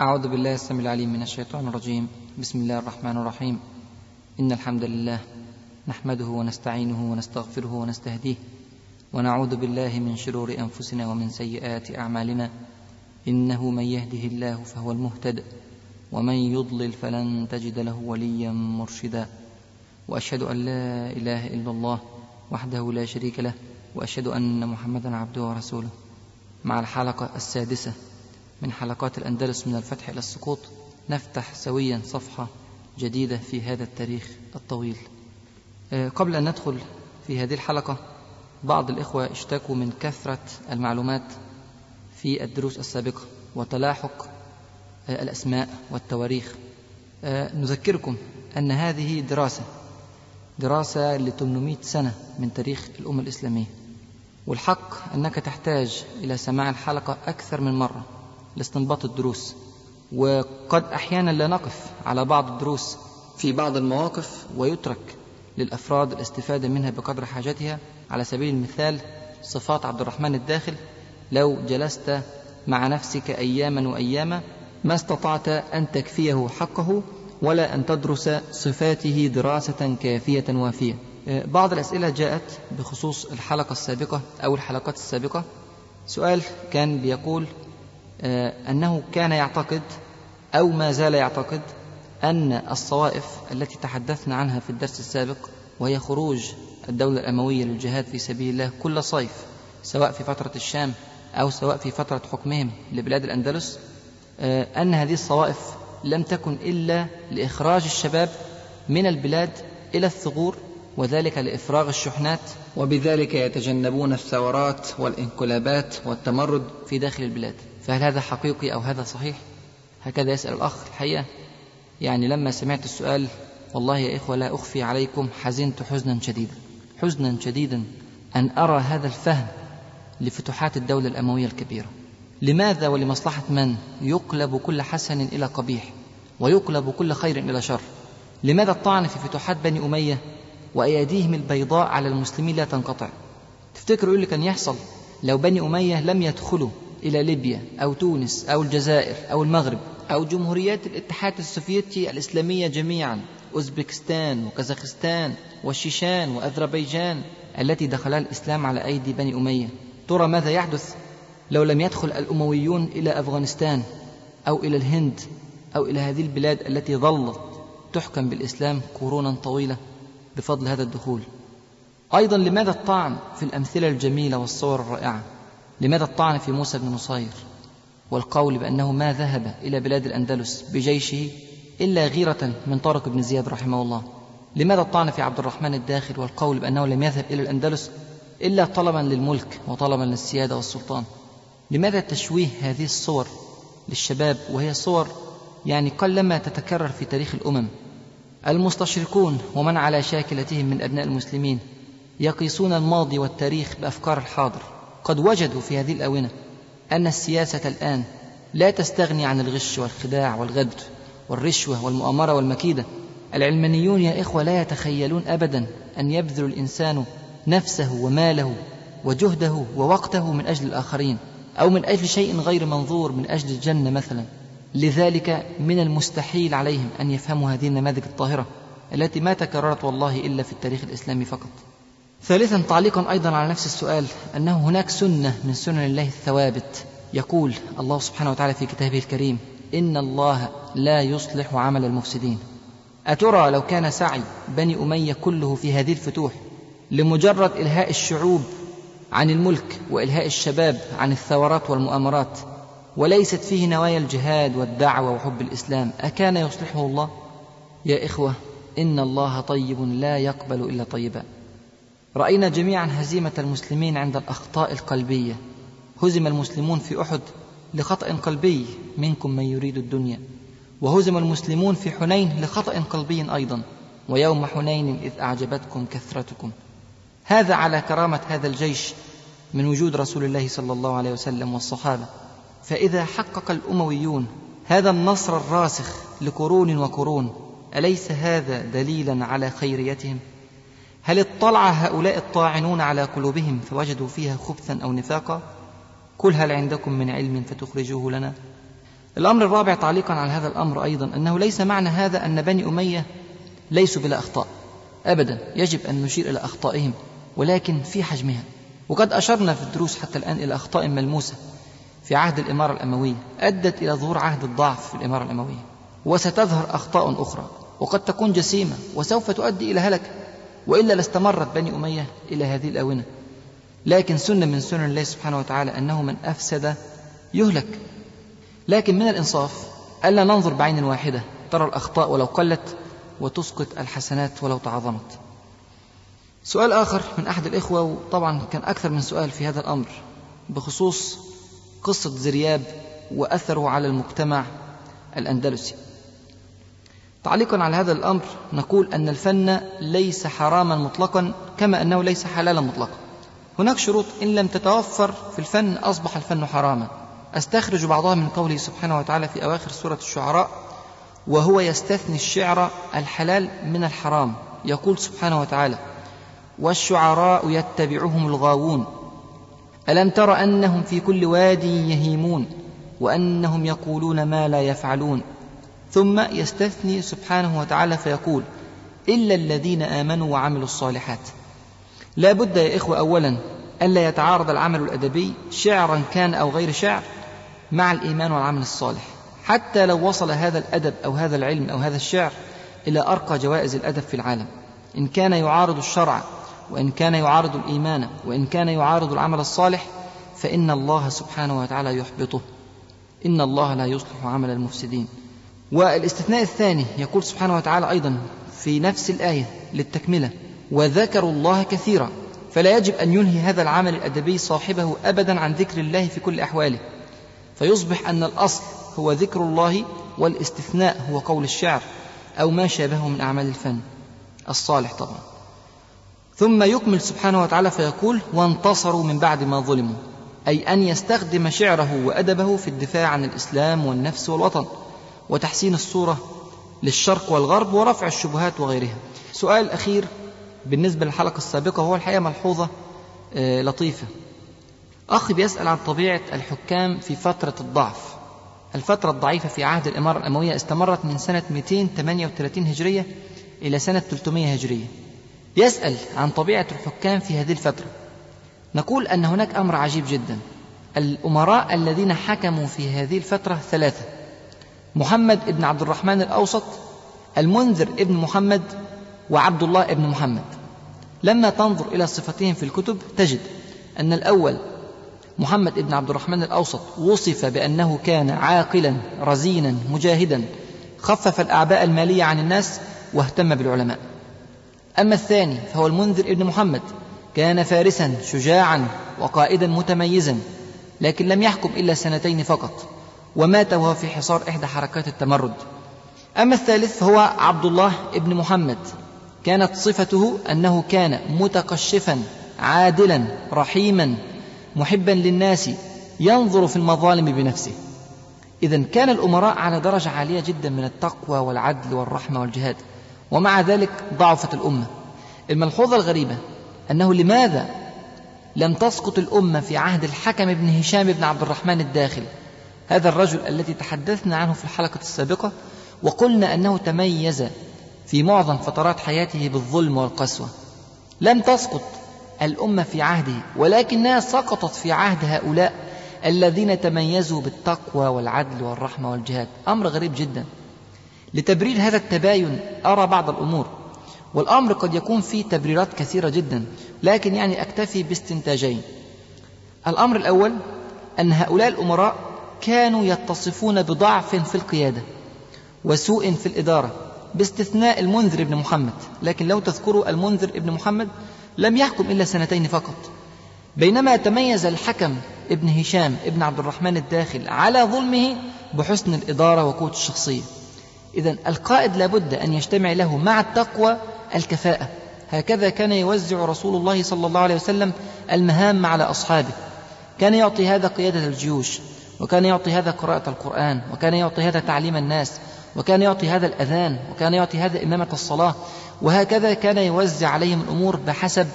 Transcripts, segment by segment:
أعوذ بالله السميع العليم من الشيطان الرجيم. بسم الله الرحمن الرحيم. إن الحمد لله نحمده ونستعينه ونستغفره ونستهديه ونعوذ بالله من شرور أنفسنا ومن سيئات أعمالنا. إنه من يهده الله فهو المهتد ومن يضلل فلن تجد له وليا مرشدا. وأشهد أن لا إله إلا الله وحده لا شريك له وأشهد أن محمدا عبده ورسوله. مع الحلقة السادسة من حلقات الأندلس من الفتح إلى السقوط نفتح سويا صفحة جديدة في هذا التاريخ الطويل. قبل أن ندخل في هذه الحلقة بعض الإخوة اشتكوا من كثرة المعلومات في الدروس السابقة وتلاحق الأسماء والتواريخ. نذكركم أن هذه دراسة دراسة ل 800 سنة من تاريخ الأمة الإسلامية. والحق أنك تحتاج إلى سماع الحلقة أكثر من مرة. لاستنباط الدروس. وقد أحيانا لا نقف على بعض الدروس في بعض المواقف ويترك للأفراد الاستفادة منها بقدر حاجتها. على سبيل المثال صفات عبد الرحمن الداخل لو جلست مع نفسك أياما وأياما ما استطعت أن تكفيه حقه ولا أن تدرس صفاته دراسة كافية وافية. بعض الأسئلة جاءت بخصوص الحلقة السابقة أو الحلقات السابقة. سؤال كان بيقول أنه كان يعتقد أو ما زال يعتقد أن الصوائف التي تحدثنا عنها في الدرس السابق وهي خروج الدولة الأموية للجهاد في سبيل الله كل صيف سواء في فترة الشام أو سواء في فترة حكمهم لبلاد الأندلس أن هذه الصوائف لم تكن إلا لإخراج الشباب من البلاد إلى الثغور وذلك لإفراغ الشحنات وبذلك يتجنبون الثورات والانقلابات والتمرد في داخل البلاد. فهل هذا حقيقي أو هذا صحيح؟ هكذا يسأل الأخ الحقيقة. يعني لما سمعت السؤال والله يا إخوة لا أخفي عليكم حزنت حزنا شديدا. حزنا شديدا أن أرى هذا الفهم لفتوحات الدولة الأموية الكبيرة. لماذا ولمصلحة من؟ يقلب كل حسن إلى قبيح ويقلب كل خير إلى شر. لماذا الطعن في فتوحات بني أمية وأيديهم البيضاء على المسلمين لا تنقطع؟ تفتكروا إيه اللي كان يحصل لو بني أمية لم يدخلوا إلى ليبيا أو تونس أو الجزائر أو المغرب أو جمهوريات الاتحاد السوفيتي الإسلامية جميعا أوزبكستان وكازاخستان والشيشان وأذربيجان التي دخلها الإسلام على أيدي بني أمية. ترى ماذا يحدث؟ لو لم يدخل الأمويون إلى أفغانستان أو إلى الهند أو إلى هذه البلاد التي ظلت تحكم بالإسلام قرونا طويلة بفضل هذا الدخول. أيضا لماذا الطعن في الأمثلة الجميلة والصور الرائعة؟ لماذا الطعن في موسى بن نصير؟ والقول بأنه ما ذهب إلى بلاد الأندلس بجيشه إلا غيرة من طارق بن زياد رحمه الله. لماذا الطعن في عبد الرحمن الداخل؟ والقول بأنه لم يذهب إلى الأندلس إلا طلبا للملك وطلبا للسيادة والسلطان. لماذا تشويه هذه الصور للشباب وهي صور يعني قلما تتكرر في تاريخ الأمم؟ المستشرقون ومن على شاكلتهم من أبناء المسلمين يقيسون الماضي والتاريخ بأفكار الحاضر. قد وجدوا في هذه الآونة أن السياسة الآن لا تستغني عن الغش والخداع والغدر والرشوة والمؤامرة والمكيدة. العلمانيون يا إخوة لا يتخيلون أبدا أن يبذل الإنسان نفسه وماله وجهده ووقته من أجل الآخرين أو من أجل شيء غير منظور من أجل الجنة مثلا. لذلك من المستحيل عليهم أن يفهموا هذه النماذج الطاهرة التي ما تكررت والله إلا في التاريخ الإسلامي فقط. ثالثا تعليقا أيضا على نفس السؤال أنه هناك سنة من سنن الله الثوابت. يقول الله سبحانه وتعالى في كتابه الكريم إن الله لا يصلح عمل المفسدين. أترى لو كان سعي بني أمية كله في هذه الفتوح لمجرد إلهاء الشعوب عن الملك وإلهاء الشباب عن الثورات والمؤامرات وليست فيه نوايا الجهاد والدعوة وحب الإسلام أكان يصلحه الله؟ يا إخوة إن الله طيب لا يقبل إلا طيبا. رأينا جميعا هزيمة المسلمين عند الأخطاء القلبية. هزم المسلمون في أحد لخطأ قلبي منكم من يريد الدنيا. وهزم المسلمون في حنين لخطأ قلبي أيضا. ويوم حنين إذ أعجبتكم كثرتكم. هذا على كرامة هذا الجيش من وجود رسول الله صلى الله عليه وسلم والصحابة. فإذا حقق الأمويون هذا النصر الراسخ لقرون وقرون أليس هذا دليلا على خيريتهم؟ هل اطلع هؤلاء الطاعنون على قلوبهم فوجدوا فيها خبثا أو نفاقا؟ قل هل عندكم من علم فتخرجوه لنا؟ الأمر الرابع تعليقا على هذا الأمر أيضا أنه ليس معنى هذا أن بني أمية ليسوا بلا أخطاء. أبدا يجب أن نشير إلى أخطائهم ولكن في حجمها. وقد أشرنا في الدروس حتى الآن إلى أخطاء ملموسة. في عهد الإمارة الأموية أدت إلى ظهور عهد الضعف في الإمارة الأموية. وستظهر أخطاء أخرى وقد تكون جسيمة وسوف تؤدي إلى هلك. وإلا لاستمرت بني أمية إلى هذه الآونة. لكن سنة من سنن الله سبحانه وتعالى أنه من أفسد يهلك. لكن من الإنصاف ألا ننظر بعين واحدة. ترى الأخطاء ولو قلت وتسقط الحسنات ولو تعظمت. سؤال آخر من أحد الإخوة وطبعا كان أكثر من سؤال في هذا الأمر بخصوص قصة زرياب وأثره على المجتمع الأندلسي. تعليقا على هذا الأمر نقول أن الفن ليس حراما مطلقا كما أنه ليس حلالا مطلقا. هناك شروط إن لم تتوفر في الفن أصبح الفن حراما. أستخرج بعضها من قوله سبحانه وتعالى في أواخر سورة الشعراء وهو يستثني الشعر الحلال من الحرام. يقول سبحانه وتعالى والشعراء يتبعهم الغاوون ألم تر أنهم في كل واد يهيمون وأنهم يقولون ما لا يفعلون. ثم يستثني سبحانه وتعالى فيقول إلا الذين آمنوا وعملوا الصالحات. لا بد يا إخوة أولا ألا يتعارض العمل الأدبي شعرا كان أو غير شعر مع الإيمان والعمل الصالح. حتى لو وصل هذا الأدب أو هذا العلم أو هذا الشعر إلى أرقى جوائز الأدب في العالم. إن كان يعارض الشرع وإن كان يعارض الإيمان وإن كان يعارض العمل الصالح فإن الله سبحانه وتعالى يحبطه. إن الله لا يصلح عمل المفسدين. والاستثناء الثاني يقول سبحانه وتعالى أيضا في نفس الآية للتكملة وذكروا الله كثيرا فلا يجب أن ينهي هذا العمل الأدبي صاحبه أبدا عن ذكر الله في كل أحواله. فيصبح أن الأصل هو ذكر الله والاستثناء هو قول الشعر أو ما شابهه من أعمال الفن الصالح طبعا. ثم يكمل سبحانه وتعالى فيقول وانتصروا من بعد ما ظلموا أي أن يستخدم شعره وأدبه في الدفاع عن الإسلام والنفس والوطن. وتحسين الصورة للشرق والغرب ورفع الشبهات وغيرها. سؤال أخير بالنسبة للحلقة السابقة هو الحقيقة ملحوظة آه، لطيفة. أخ بيسأل عن طبيعة الحكام في فترة الضعف. الفترة الضعيفة في عهد الإمارة الأموية استمرت من سنة 238 هجرية إلى سنة 300 هجرية. يسأل عن طبيعة الحكام في هذه الفترة. نقول أن هناك أمر عجيب جدا. الأمراء الذين حكموا في هذه الفترة ثلاثة. محمد بن عبد الرحمن الأوسط المنذر ابن محمد وعبد الله ابن محمد. لما تنظر إلى صفتهم في الكتب تجد أن الأول محمد بن عبد الرحمن الأوسط وصف بأنه كان عاقلا رزينا مجاهدا خفف الأعباء المالية عن الناس واهتم بالعلماء. أما الثاني فهو المنذر ابن محمد كان فارسا شجاعا وقائدا متميزا لكن لم يحكم إلا سنتين فقط. ومات وهو في حصار إحدى حركات التمرد. أما الثالث فهو عبد الله ابن محمد. كانت صفته أنه كان متقشفا عادلا رحيما محبا للناس ينظر في المظالم بنفسه. إذا كان الأمراء على درجة عالية جدا من التقوى والعدل والرحمة والجهاد. ومع ذلك ضعفت الأمة. الملحوظة الغريبة أنه لماذا لم تسقط الأمة في عهد الحكم بن هشام بن عبد الرحمن الداخل؟ هذا الرجل الذي تحدثنا عنه في الحلقة السابقة وقلنا أنه تميز في معظم فترات حياته بالظلم والقسوة. لم تسقط الأمة في عهده ولكنها سقطت في عهد هؤلاء الذين تميزوا بالتقوى والعدل والرحمة والجهاد. أمر غريب جدا. لتبرير هذا التباين أرى بعض الأمور والأمر قد يكون فيه تبريرات كثيرة جدا لكن يعني أكتفي باستنتاجين. الأمر الأول أن هؤلاء الأمراء كانوا يتصفون بضعف في القيادة وسوء في الإدارة باستثناء المنذر بن محمد. لكن لو تذكروا المنذر بن محمد لم يحكم إلا سنتين فقط. بينما تميز الحكم ابن هشام ابن عبد الرحمن الداخل على ظلمه بحسن الإدارة وقوة الشخصية. إذا القائد لابد أن يجتمع له مع التقوى الكفاءة. هكذا كان يوزع رسول الله صلى الله عليه وسلم المهام على أصحابه. كان يعطي هذا قيادة الجيوش. وكان يعطي هذا قراءة القرآن وكان يعطي هذا تعليم الناس وكان يعطي هذا الأذان وكان يعطي هذا إمامة الصلاة وهكذا كان يوزع عليهم الأمور بحسب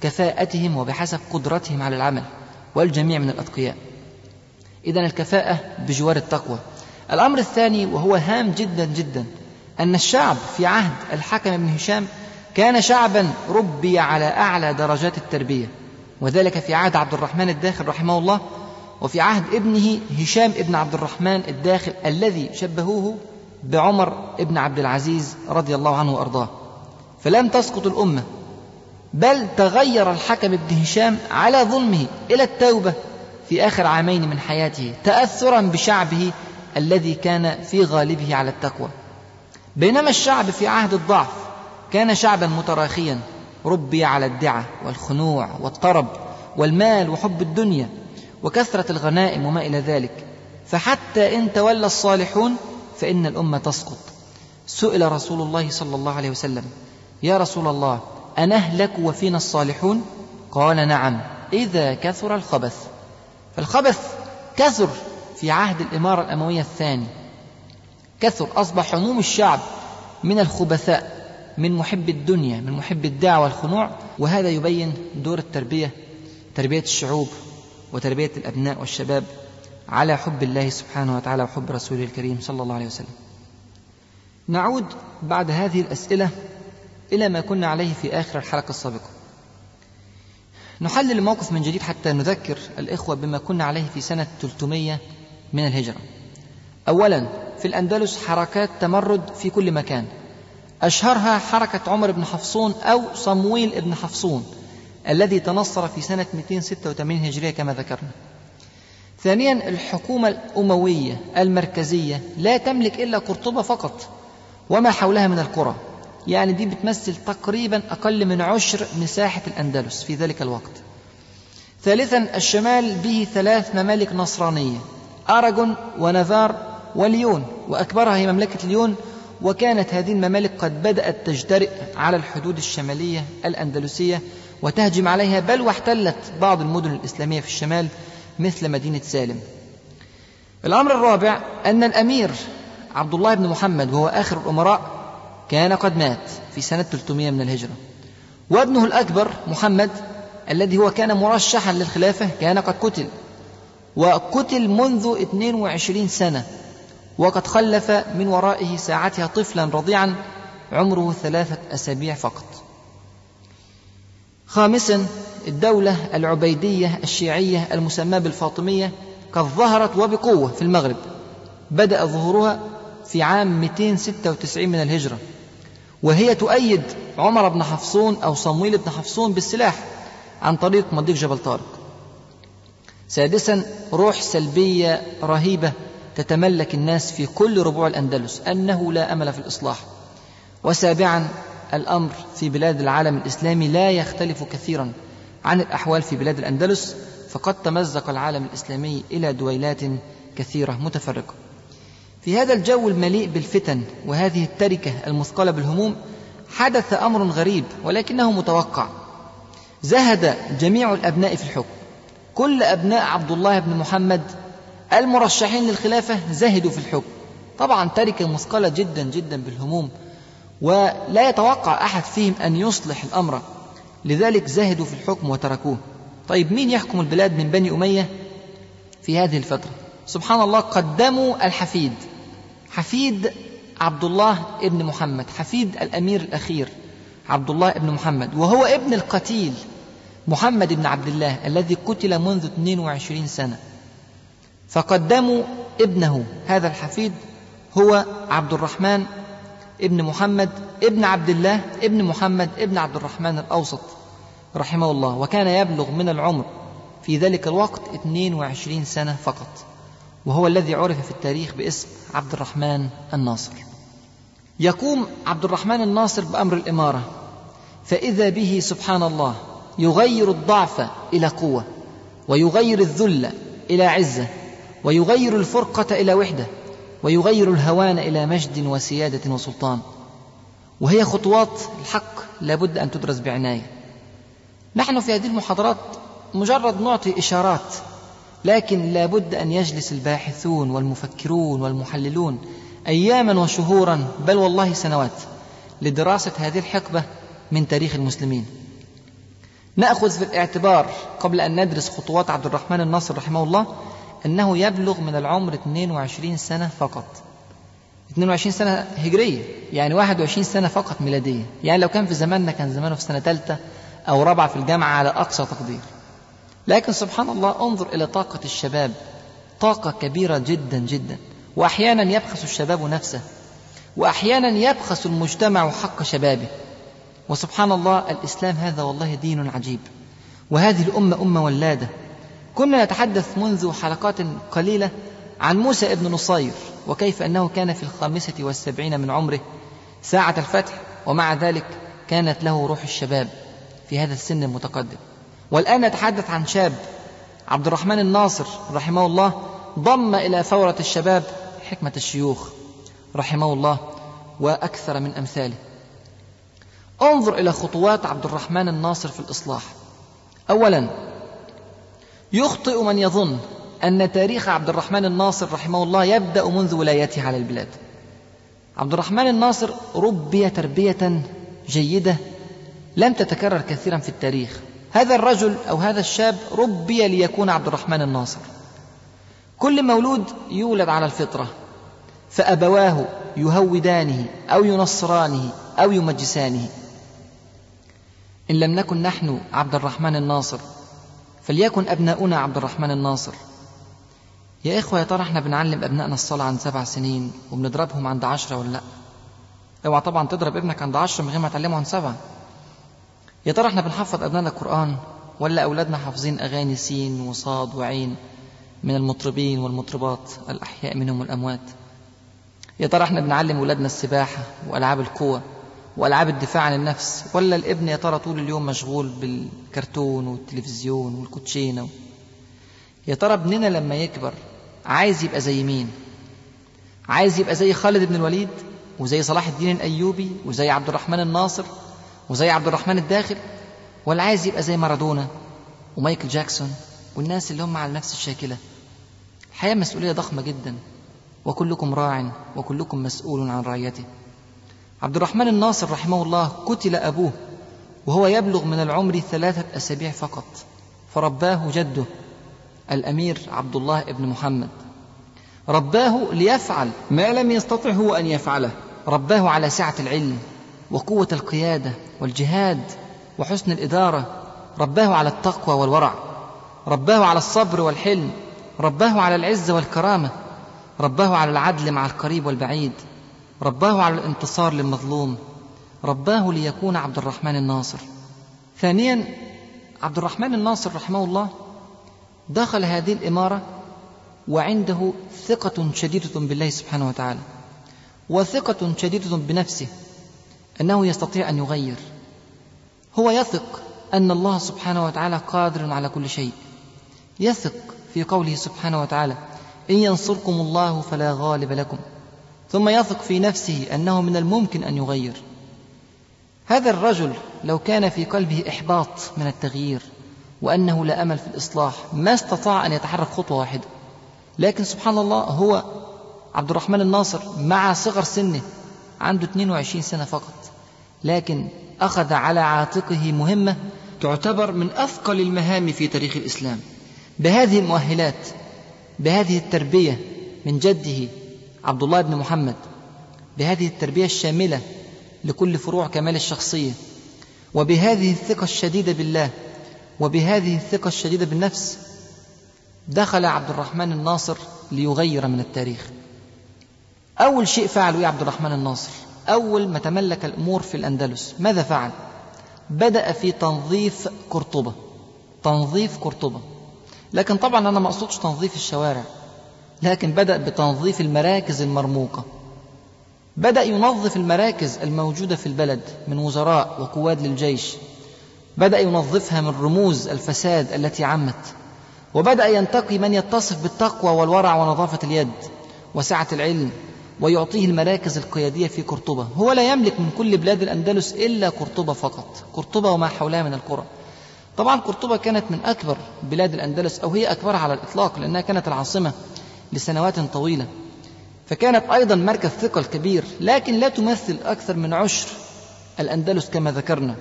كفاءتهم وبحسب قدرتهم على العمل والجميع من الأتقياء. إذا الكفاءة بجوار التقوى. الأمر الثاني وهو هام جدا جدا أن الشعب في عهد الحكم بن هشام كان شعبا ربي على أعلى درجات التربية وذلك في عهد عبد الرحمن الداخل رحمه الله وفي عهد ابنه هشام ابن عبد الرحمن الداخل الذي شبهوه بعمر ابن عبد العزيز رضي الله عنه وأرضاه. فلم تسقط الأمة بل تغير الحكم ابن هشام على ظلمه إلى التوبة في آخر عامين من حياته تاثرا بشعبه الذي كان في غالبه على التقوى. بينما الشعب في عهد الضعف كان شعبا متراخيا ربي على الدعة والخنوع والطرب والمال وحب الدنيا. وكثرة الغنائم وما إلى ذلك. فحتى إن تولى الصالحون فإن الأمة تسقط. سئل رسول الله صلى الله عليه وسلم يا رسول الله أنهلك وفينا الصالحون؟ قال نعم إذا كثر الخبث. فالخبث كثر في عهد الإمارة الأموية الثاني. كثر أصبح عموم الشعب من الخبثاء من محب الدنيا من محب الدعوة والخنوع. وهذا يبين دور التربية تربية الشعوب. وتربية الأبناء والشباب على حب الله سبحانه وتعالى وحب رسوله الكريم صلى الله عليه وسلم. نعود بعد هذه الأسئلة إلى ما كنا عليه في آخر الحلقة السابقة. نحلل الموقف من جديد حتى نذكر الإخوة بما كنا عليه في سنة 300 من الهجرة. أولا في الأندلس حركات تمرد في كل مكان. أشهرها حركة عمر بن حفصون أو صمويل بن حفصون. الذي تنصر في سنة 286 هجرية كما ذكرنا. ثانيا الحكومة الأموية المركزية لا تملك إلا قرطبة فقط وما حولها من القرى. يعني دي بتمثل تقريبا أقل من عشر مساحة الأندلس في ذلك الوقت. ثالثا الشمال به ثلاث ممالك نصرانية أراغون ونافار وليون وأكبرها هي مملكة ليون وكانت هذه الممالك قد بدأت تجترئ على الحدود الشمالية الأندلسية وتهجم عليها بل واحتلت بعض المدن الإسلامية في الشمال مثل مدينة سالم. الأمر الرابع أن الأمير عبد الله بن محمد وهو آخر الأمراء كان قد مات في سنة 300 من الهجرة. وابنه الأكبر محمد الذي هو كان مرشحا للخلافة كان قد قتل. وقتل منذ 22 سنة. وقد خلف من ورائه ساعتها طفلا رضيعا عمره ثلاثة أسابيع فقط. خامسا الدولة العبيدية الشيعية المسماة بالفاطمية قد ظهرت وبقوة في المغرب. بدأ ظهورها في عام 296 من الهجرة. وهي تؤيد عمر بن حفصون أو صمويل بن حفصون بالسلاح عن طريق مضيق جبل طارق. سادسا روح سلبية رهيبة تتملك الناس في كل ربوع الأندلس أنه لا أمل في الإصلاح. وسابعا الأمر في بلاد العالم الإسلامي لا يختلف كثيرا عن الأحوال في بلاد الأندلس فقد تمزق العالم الإسلامي إلى دويلات كثيرة متفرقة. في هذا الجو المليء بالفتن وهذه التركة المثقلة بالهموم حدث أمر غريب ولكنه متوقع. زهد جميع الأبناء في الحكم. كل أبناء عبد الله بن محمد المرشحين للخلافة زهدوا في الحكم. طبعا تركة مثقلة جدا جدا بالهموم ولا يتوقع أحد فيهم أن يصلح الأمر. لذلك زهدوا في الحكم وتركوه. طيب مين يحكم البلاد من بني أمية في هذه الفترة؟ سبحان الله قدموا الحفيد. حفيد عبد الله ابن محمد حفيد الأمير الأخير عبد الله ابن محمد. وهو ابن القتيل محمد بن عبد الله الذي قتل منذ 22 سنة. فقدموا ابنه. هذا الحفيد هو عبد الرحمن ابن محمد ابن عبد الله ابن محمد ابن عبد الرحمن الأوسط رحمه الله. وكان يبلغ من العمر في ذلك الوقت 22 سنة فقط وهو الذي عرف في التاريخ باسم عبد الرحمن الناصر. يقوم عبد الرحمن الناصر بأمر الإمارة فإذا به سبحان الله يغير الضعف إلى قوة ويغير الذل إلى عزة ويغير الفرقة إلى وحدة. ويغير الهوان إلى مجد وسيادة وسلطان. وهي خطوات الحق لابد أن تدرس بعناية. نحن في هذه المحاضرات مجرد نعطي إشارات لكن لابد أن يجلس الباحثون والمفكرون والمحللون أياما وشهورا بل والله سنوات لدراسة هذه الحقبة من تاريخ المسلمين. نأخذ في الاعتبار قبل أن ندرس خطوات عبد الرحمن الناصر رحمه الله أنه يبلغ من العمر 22 سنة فقط. 22 سنة هجرية يعني 21 سنة فقط ميلادية. يعني لو كان في زماننا كان زمانه في سنة ثالثة أو رابعة في الجامعة على أقصى تقدير. لكن سبحان الله انظر إلى طاقة الشباب. طاقة كبيرة جدا جدا. وأحيانا يبخس الشباب نفسه. وأحيانا يبخس المجتمع حق شبابه. وسبحان الله الإسلام هذا والله دين عجيب. وهذه الأمة أمة ولادة. كنا نتحدث منذ حلقات قليلة عن موسى ابن نصير وكيف أنه كان في الخامسة والسبعين من عمره ساعة الفتح ومع ذلك كانت له روح الشباب في هذا السن المتقدم. والآن نتحدث عن شاب عبد الرحمن الناصر رحمه الله ضم إلى ثورة الشباب حكمة الشيوخ رحمه الله وأكثر من أمثاله. انظر إلى خطوات عبد الرحمن الناصر في الإصلاح. أولا يخطئ من يظن أن تاريخ عبد الرحمن الناصر رحمه الله يبدأ منذ ولايته على البلاد. عبد الرحمن الناصر ربي تربية جيدة لم تتكرر كثيرا في التاريخ. هذا الرجل أو هذا الشاب ربي ليكون عبد الرحمن الناصر. كل مولود يولد على الفطرة فأبواه يهودانه أو ينصرانه أو يمجسانه. إن لم نكن نحن عبد الرحمن الناصر فليكن أبناؤنا عبد الرحمن الناصر. يا إخوة يا ترى إحنا بنعلم أبنائنا الصلاة عند سبع سنين وبنضربهم عند عشرة ولا لأ؟ أوعى طبعا تضرب ابنك عند عشرة من غير ما تعلمه عند سبعة يا ترى إحنا بنحفظ أبنائنا القرآن ولا أولادنا حافظين أغاني سين وصاد وعين من المطربين والمطربات الأحياء منهم والأموات يا ترى إحنا بنعلم أولادنا السباحة وألعاب القوة وألعاب الدفاع عن النفس ولا الابن يا ترى طول اليوم مشغول بالكرتون والتلفزيون والكوتشينة؟ يا ترى ابننا لما يكبر عايز يبقى زي مين؟ عايز يبقى زي خالد بن الوليد وزي صلاح الدين الأيوبي وزي عبد الرحمن الناصر وزي عبد الرحمن الداخل ولا عايز يبقى زي مارادونا ومايكل جاكسون والناس اللي هم على نفس الشاكلة؟ الحياة مسؤولية ضخمة جدا وكلكم راع وكلكم مسؤول عن رعيته. عبد الرحمن الناصر رحمه الله قتل أبوه وهو يبلغ من العمر ثلاثة أسابيع فقط فرباه جده الأمير عبد الله بن محمد. رباه ليفعل ما لم يستطع هو أن يفعله رباه على سعة العلم وقوة القيادة والجهاد وحسن الإدارة رباه على التقوى والورع رباه على الصبر والحلم رباه على العزة والكرامة رباه على العدل مع القريب والبعيد. رباه على الانتصار للمظلوم رباه ليكون عبد الرحمن الناصر. ثانيا عبد الرحمن الناصر رحمه الله دخل هذه الإمارة وعنده ثقة شديدة بالله سبحانه وتعالى وثقة شديدة بنفسه أنه يستطيع أن يغير. هو يثق أن الله سبحانه وتعالى قادر على كل شيء. يثق في قوله سبحانه وتعالى إن ينصركم الله فلا غالب لكم. ثم يثق في نفسه أنه من الممكن أن يغير. هذا الرجل لو كان في قلبه إحباط من التغيير وأنه لا أمل في الإصلاح ما استطاع أن يتحرك خطوة واحدة. لكن سبحان الله هو عبد الرحمن الناصر مع صغر سنه عنده 22 سنة فقط لكن أخذ على عاتقه مهمة تعتبر من أثقل المهام في تاريخ الإسلام. بهذه المؤهلات بهذه التربية من جده عبد الله بن محمد بهذه التربية الشاملة لكل فروع كمال الشخصية وبهذه الثقة الشديدة بالله وبهذه الثقة الشديدة بالنفس دخل عبد الرحمن الناصر ليغير من التاريخ. أول شيء فعله يا عبد الرحمن الناصر أول ما تملك الأمور في الأندلس ماذا فعل؟ بدأ في تنظيف قرطبة تنظيف قرطبة لكن طبعا أنا ما أقصدش تنظيف الشوارع. لكن بدأ بتنظيف المراكز المرموقة. بدأ ينظف المراكز الموجودة في البلد من وزراء وقواد للجيش. بدأ ينظفها من رموز الفساد التي عمت. وبدأ ينتقي من يتصف بالتقوى والورع ونظافة اليد وسعة العلم ويعطيه المراكز القيادية في قرطبة. هو لا يملك من كل بلاد الأندلس إلا قرطبة فقط. قرطبة وما حولها من القرى. طبعا قرطبة كانت من أكبر بلاد الأندلس أو هي أكبرها على الإطلاق لأنها كانت العاصمة لسنوات طويلة. فكانت أيضا مركز ثقل كبير لكن لا تمثل أكثر من عشر الأندلس كما ذكرنا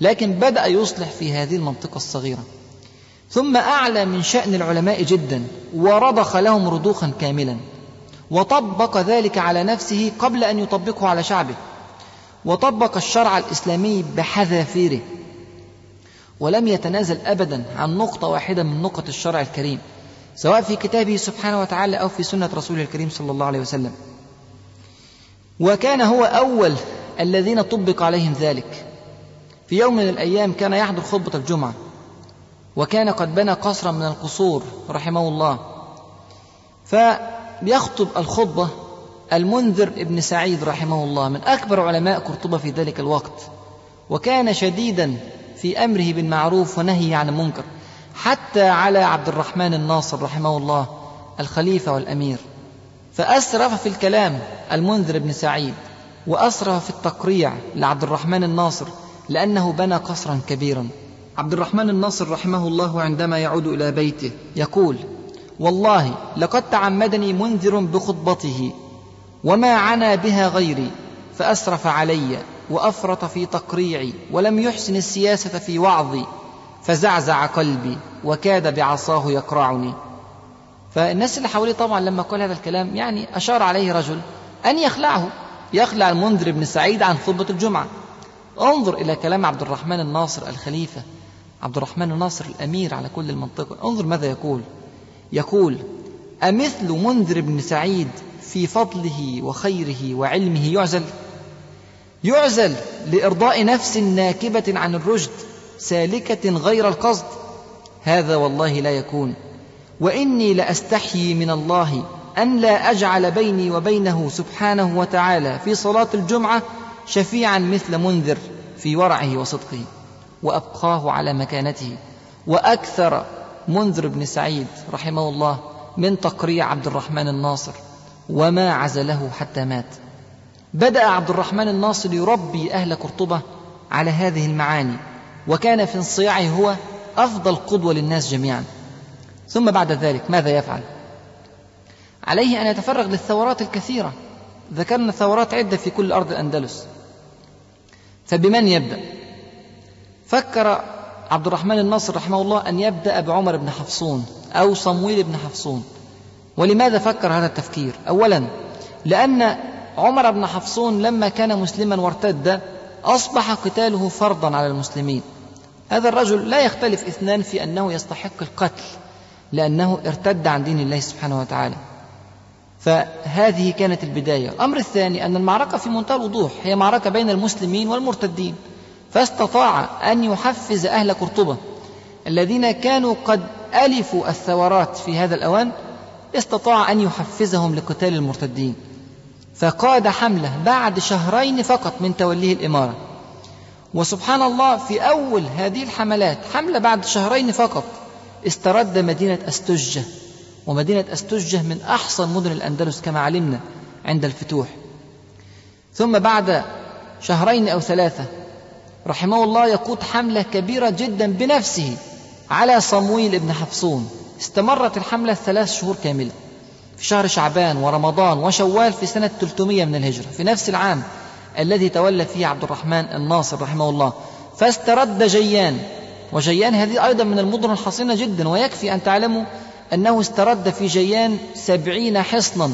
لكن بدأ يصلح في هذه المنطقة الصغيرة. ثم أعلى من شأن العلماء جدا ورضخ لهم رضوخا كاملا وطبق ذلك على نفسه قبل أن يطبقه على شعبه وطبق الشرع الإسلامي بحذافيره. ولم يتنازل أبدا عن نقطة واحدة من نقط الشرع الكريم. سواء في كتابه سبحانه وتعالى أو في سنة رسوله الكريم صلى الله عليه وسلم. وكان هو أول الذين طبق عليهم ذلك. في يوم من الأيام كان يحضر خطبة الجمعة. وكان قد بنى قصرا من القصور رحمه الله. فيخطب الخطبة المنذر ابن سعيد رحمه الله من أكبر علماء قرطبة في ذلك الوقت. وكان شديدا في أمره بالمعروف ونهيه عن المنكر. حتى على عبد الرحمن الناصر رحمه الله الخليفة والأمير. فأسرف في الكلام المنذر بن سعيد وأسرف في التقريع لعبد الرحمن الناصر لأنه بنى قصرا كبيرا. عبد الرحمن الناصر رحمه الله عندما يعود إلى بيته يقول والله لقد تعمدني منذر بخطبته وما عنا بها غيري فأسرف علي وأفرط في تقريعي ولم يحسن السياسة في وعظي فزعزع قلبي وكاد بعصاه يقرعني. فالناس اللي حواليه طبعا لما قال هذا الكلام يعني أشار عليه رجل أن يخلعه. يخلع المنذر بن سعيد عن خطبة الجمعة. انظر إلى كلام عبد الرحمن الناصر الخليفة. عبد الرحمن الناصر الأمير على كل المنطقة. انظر ماذا يقول. يقول أمثل منذر بن سعيد في فضله وخيره وعلمه يعزل؟ يعزل لإرضاء نفس ناكبة عن الرشد سالكة غير القصد. هذا والله لا يكون. وإني لأستحيي من الله أن لا أجعل بيني وبينه سبحانه وتعالى في صلاة الجمعة شفيعا مثل منذر في ورعه وصدقه وأبقاه على مكانته. وأكثر منذر بن سعيد رحمه الله من تقريع عبد الرحمن الناصر وما عزله حتى مات. بدأ عبد الرحمن الناصر يربي أهل قرطبة على هذه المعاني. وكان في انصياعه هو أفضل قدوة للناس جميعا. ثم بعد ذلك ماذا يفعل؟ عليه أن يتفرغ للثورات الكثيرة. ذكرنا ثورات عدة في كل أرض الأندلس. فبمن يبدأ؟ فكر عبد الرحمن الناصر رحمه الله أن يبدأ بعمر بن حفصون أو صمويل بن حفصون. ولماذا فكر هذا التفكير؟ أولا لأن عمر بن حفصون لما كان مسلما وارتد أصبح قتاله فرضا على المسلمين. هذا الرجل لا يختلف اثنان في أنه يستحق القتل لأنه ارتد عن دين الله سبحانه وتعالى. فهذه كانت البداية. الأمر الثاني أن المعركة في منتهى الوضوح هي معركة بين المسلمين والمرتدين. فاستطاع أن يحفز أهل قرطبة الذين كانوا قد ألفوا الثورات في هذا الأوان استطاع أن يحفزهم لقتال المرتدين. فقاد حملة بعد شهرين فقط من توليه الإمارة. وسبحان الله في أول هذه الحملات حملة بعد شهرين فقط استرد مدينة أستجة ومدينة أستجة من أحسن مدن الأندلس كما علمنا عند الفتوح. ثم بعد شهرين أو ثلاثة رحمه الله يقود حملة كبيرة جدا بنفسه على صمويل بن حفصون. استمرت الحملة ثلاث شهور كاملة. في شهر شعبان ورمضان وشوال في سنة 300 من الهجرة في نفس العام الذي تولى فيه عبد الرحمن الناصر رحمه الله. فاسترد جيان وجيان هذه أيضا من المدن الحصينة جدا ويكفي أن تعلموا أنه استرد في جيان سبعين حصنا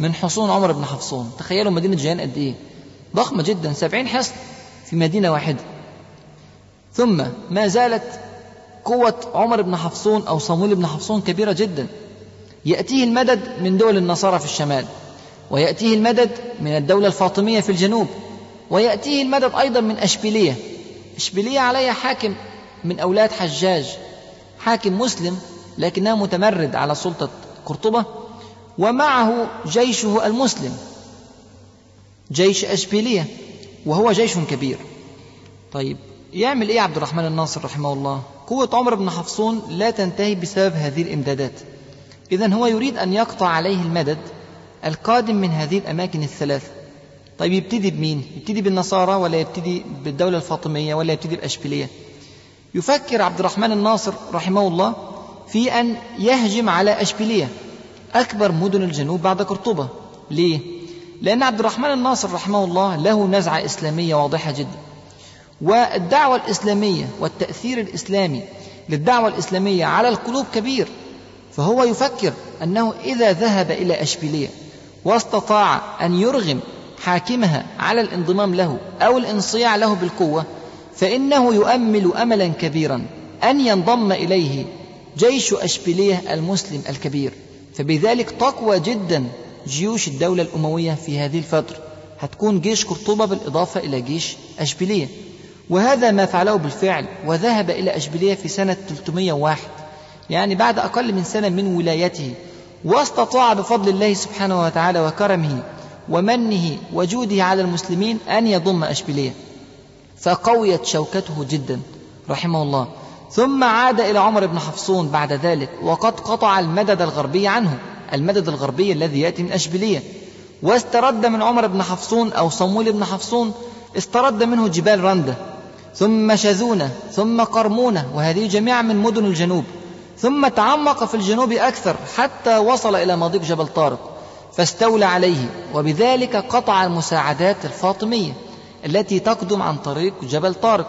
من حصون عمر بن حفصون. تخيلوا مدينة جيان قد إيه؟ ضخمة جدا سبعين حصن في مدينة واحدة. ثم ما زالت قوة عمر بن حفصون أو صمويل بن حفصون كبيرة جدا. يأتيه المدد من دول النصارى في الشمال ويأتيه المدد من الدولة الفاطمية في الجنوب ويأتيه المدد أيضا من أشبيلية. أشبيلية عليها حاكم من أولاد حجاج حاكم مسلم لكنه متمرد على سلطة قرطبة ومعه جيشه المسلم جيش أشبيلية وهو جيش كبير. طيب يعمل إيه عبد الرحمن الناصر رحمه الله؟ قوة عمر بن حفصون لا تنتهي بسبب هذه الإمدادات. اذا هو يريد أن يقطع عليه المدد القادم من هذه الأماكن الثلاث. طيب يبتدي بمين؟ يبتدي بالنصارى ولا يبتدي بالدولة الفاطمية ولا يبتدي بأشبيلية؟ يفكر عبد الرحمن الناصر رحمه الله في أن يهجم على أشبيلية أكبر مدن الجنوب بعد قرطبة. ليه؟ لأن عبد الرحمن الناصر رحمه الله له نزعة إسلامية واضحة جدا. والدعوة الإسلامية والتأثير الإسلامي للدعوة الإسلامية على القلوب كبير. فهو يفكر أنه إذا ذهب إلى أشبيلية واستطاع أن يرغم حاكمها على الانضمام له أو الانصياع له بالقوة فإنه يؤمل أملا كبيرا أن ينضم إليه جيش أشبيلية المسلم الكبير. فبذلك تقوى جدا جيوش الدولة الأموية في هذه الفترة. هتكون جيش قرطبة بالإضافة إلى جيش أشبيلية. وهذا ما فعله بالفعل وذهب إلى أشبيلية في سنة 301 يعني بعد أقل من سنة من ولايته واستطاع بفضل الله سبحانه وتعالى وكرمه ومنه وجوده على المسلمين أن يضم أشبيلية. فقويت شوكته جدا رحمه الله. ثم عاد إلى عمر بن حفصون بعد ذلك وقد قطع المدد الغربي عنه المدد الغربي الذي يأتي من أشبيلية. واسترد من عمر بن حفصون أو صمويل بن حفصون استرد منه جبال رندة ثم شذونة ثم قرمونة وهذه جميعا من مدن الجنوب. ثم تعمق في الجنوب أكثر حتى وصل إلى مضيق جبل طارق فاستولى عليه وبذلك قطع المساعدات الفاطمية التي تقدم عن طريق جبل طارق.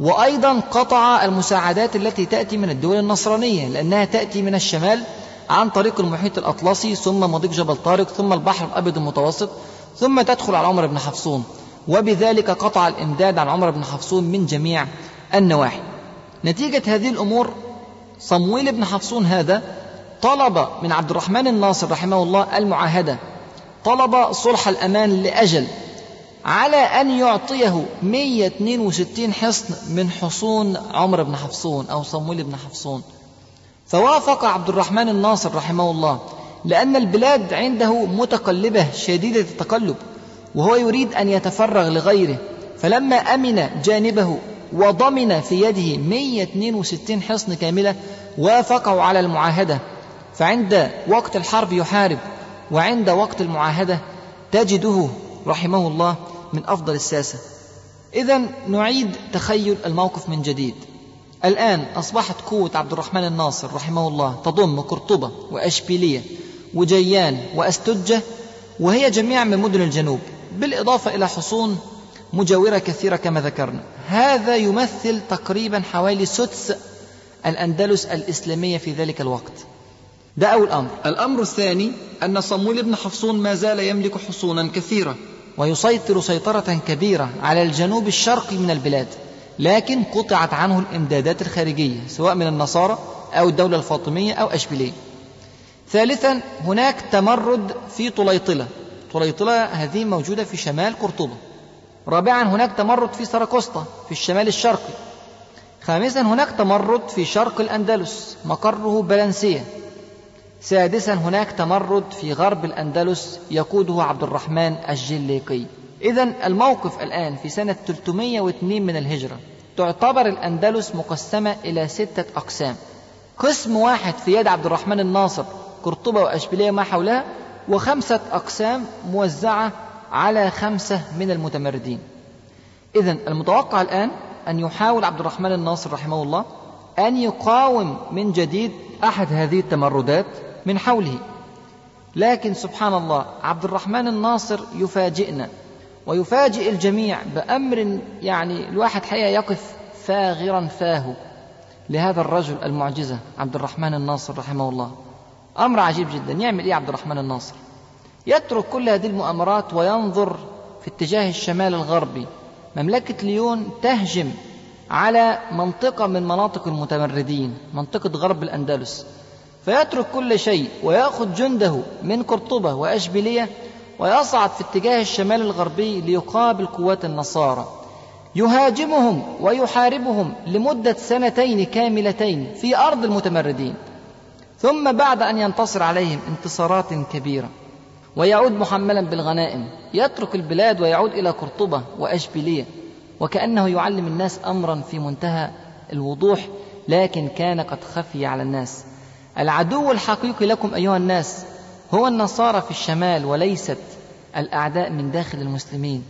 وأيضا قطع المساعدات التي تأتي من الدول النصرانية لأنها تأتي من الشمال عن طريق المحيط الأطلسي ثم مضيق جبل طارق ثم البحر الأبيض المتوسط ثم تدخل على عمر بن حفصون. وبذلك قطع الإمداد عن عمر بن حفصون من جميع النواحي. نتيجة هذه الأمور صمويل بن حفصون هذا طلب من عبد الرحمن الناصر رحمه الله المعاهدة طلب صلح الأمان لأجل على أن يعطيه 162 حصن من حصون عمر بن حفصون أو صمويل بن حفصون. فوافق عبد الرحمن الناصر رحمه الله لأن البلاد عنده متقلبة شديدة التقلب وهو يريد أن يتفرغ لغيره. فلما أمن جانبه وضمن في يده 162 حصن كاملة وافقوا على المعاهدة. فعند وقت الحرب يحارب وعند وقت المعاهدة تجده رحمه الله من أفضل الساسة. إذا نعيد تخيل الموقف من جديد. الآن أصبحت قوة عبد الرحمن الناصر رحمه الله تضم قرطبة وأشبيلية وجيان وأستجة وهي جميع من مدن الجنوب بالإضافة إلى حصون مجاورة كثيرة كما ذكرنا. هذا يمثل تقريبا حوالي سدس الأندلس الإسلامية في ذلك الوقت. ده أول أمر. الأمر الثاني أن صمويل بن حفصون ما زال يملك حصونا كثيرة. ويسيطر سيطرة كبيرة على الجنوب الشرقي من البلاد لكن قطعت عنه الإمدادات الخارجية سواء من النصارى أو الدولة الفاطمية أو أشبيلية. ثالثا هناك تمرد في طليطلة. طليطلة هذه موجودة في شمال قرطبة. رابعا هناك تمرد في سراكوستا في الشمال الشرقي. خامسا هناك تمرد في شرق الأندلس مقره بلنسية. سادسا هناك تمرد في غرب الأندلس يقوده عبد الرحمن الجليقي. إذا الموقف الآن في سنة 302 من الهجرة. تعتبر الأندلس مقسمة إلى ستة أقسام. قسم واحد في يد عبد الرحمن الناصر قرطبة وأشبيلية ما حولها وخمسة أقسام موزعة على خمسة من المتمردين. إذا المتوقع الآن أن يحاول عبد الرحمن الناصر رحمه الله أن يقاوم من جديد أحد هذه التمردات من حوله. لكن سبحان الله عبد الرحمن الناصر يفاجئنا ويفاجئ الجميع بأمر يعني الواحد حقيقة يقف فاغرا فاه لهذا الرجل المعجزة عبد الرحمن الناصر رحمه الله. أمر عجيب جدا. يعمل إيه عبد الرحمن الناصر؟ يترك كل هذه المؤامرات وينظر في اتجاه الشمال الغربي. مملكة ليون تهجم على منطقة من مناطق المتمردين منطقة غرب الأندلس. فيترك كل شيء ويأخذ جنده من قرطبة وأشبيلية ويصعد في اتجاه الشمال الغربي ليقابل قوات النصارى. يهاجمهم ويحاربهم لمدة سنتين كاملتين في أرض المتمردين. ثم بعد أن ينتصر عليهم انتصارات كبيرة. ويعود محملا بالغنائم يترك البلاد ويعود إلى قرطبة وأشبيلية وكأنه يعلم الناس أمرا في منتهى الوضوح لكن كان قد خفي على الناس. العدو الحقيقي لكم أيها الناس هو النصارى في الشمال وليست الأعداء من داخل المسلمين.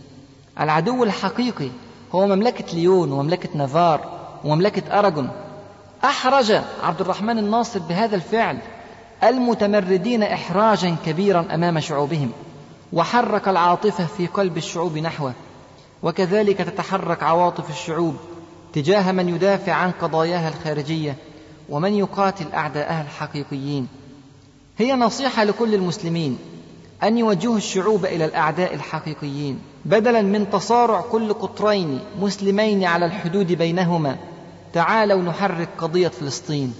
العدو الحقيقي هو مملكة ليون ومملكة نافار ومملكة أراجون أحرج عبد الرحمن الناصر بهذا الفعل. المتمردين إحراجا كبيرا أمام شعوبهم وحرك العاطفة في قلب الشعوب نحوه وكذلك تتحرك عواطف الشعوب تجاه من يدافع عن قضاياها الخارجية ومن يقاتل أعداءها الحقيقيين. هي نصيحة لكل المسلمين أن يوجهوا الشعوب إلى الأعداء الحقيقيين بدلا من تصارع كل قطرين مسلمين على الحدود بينهما تعالوا نحرك قضية فلسطين.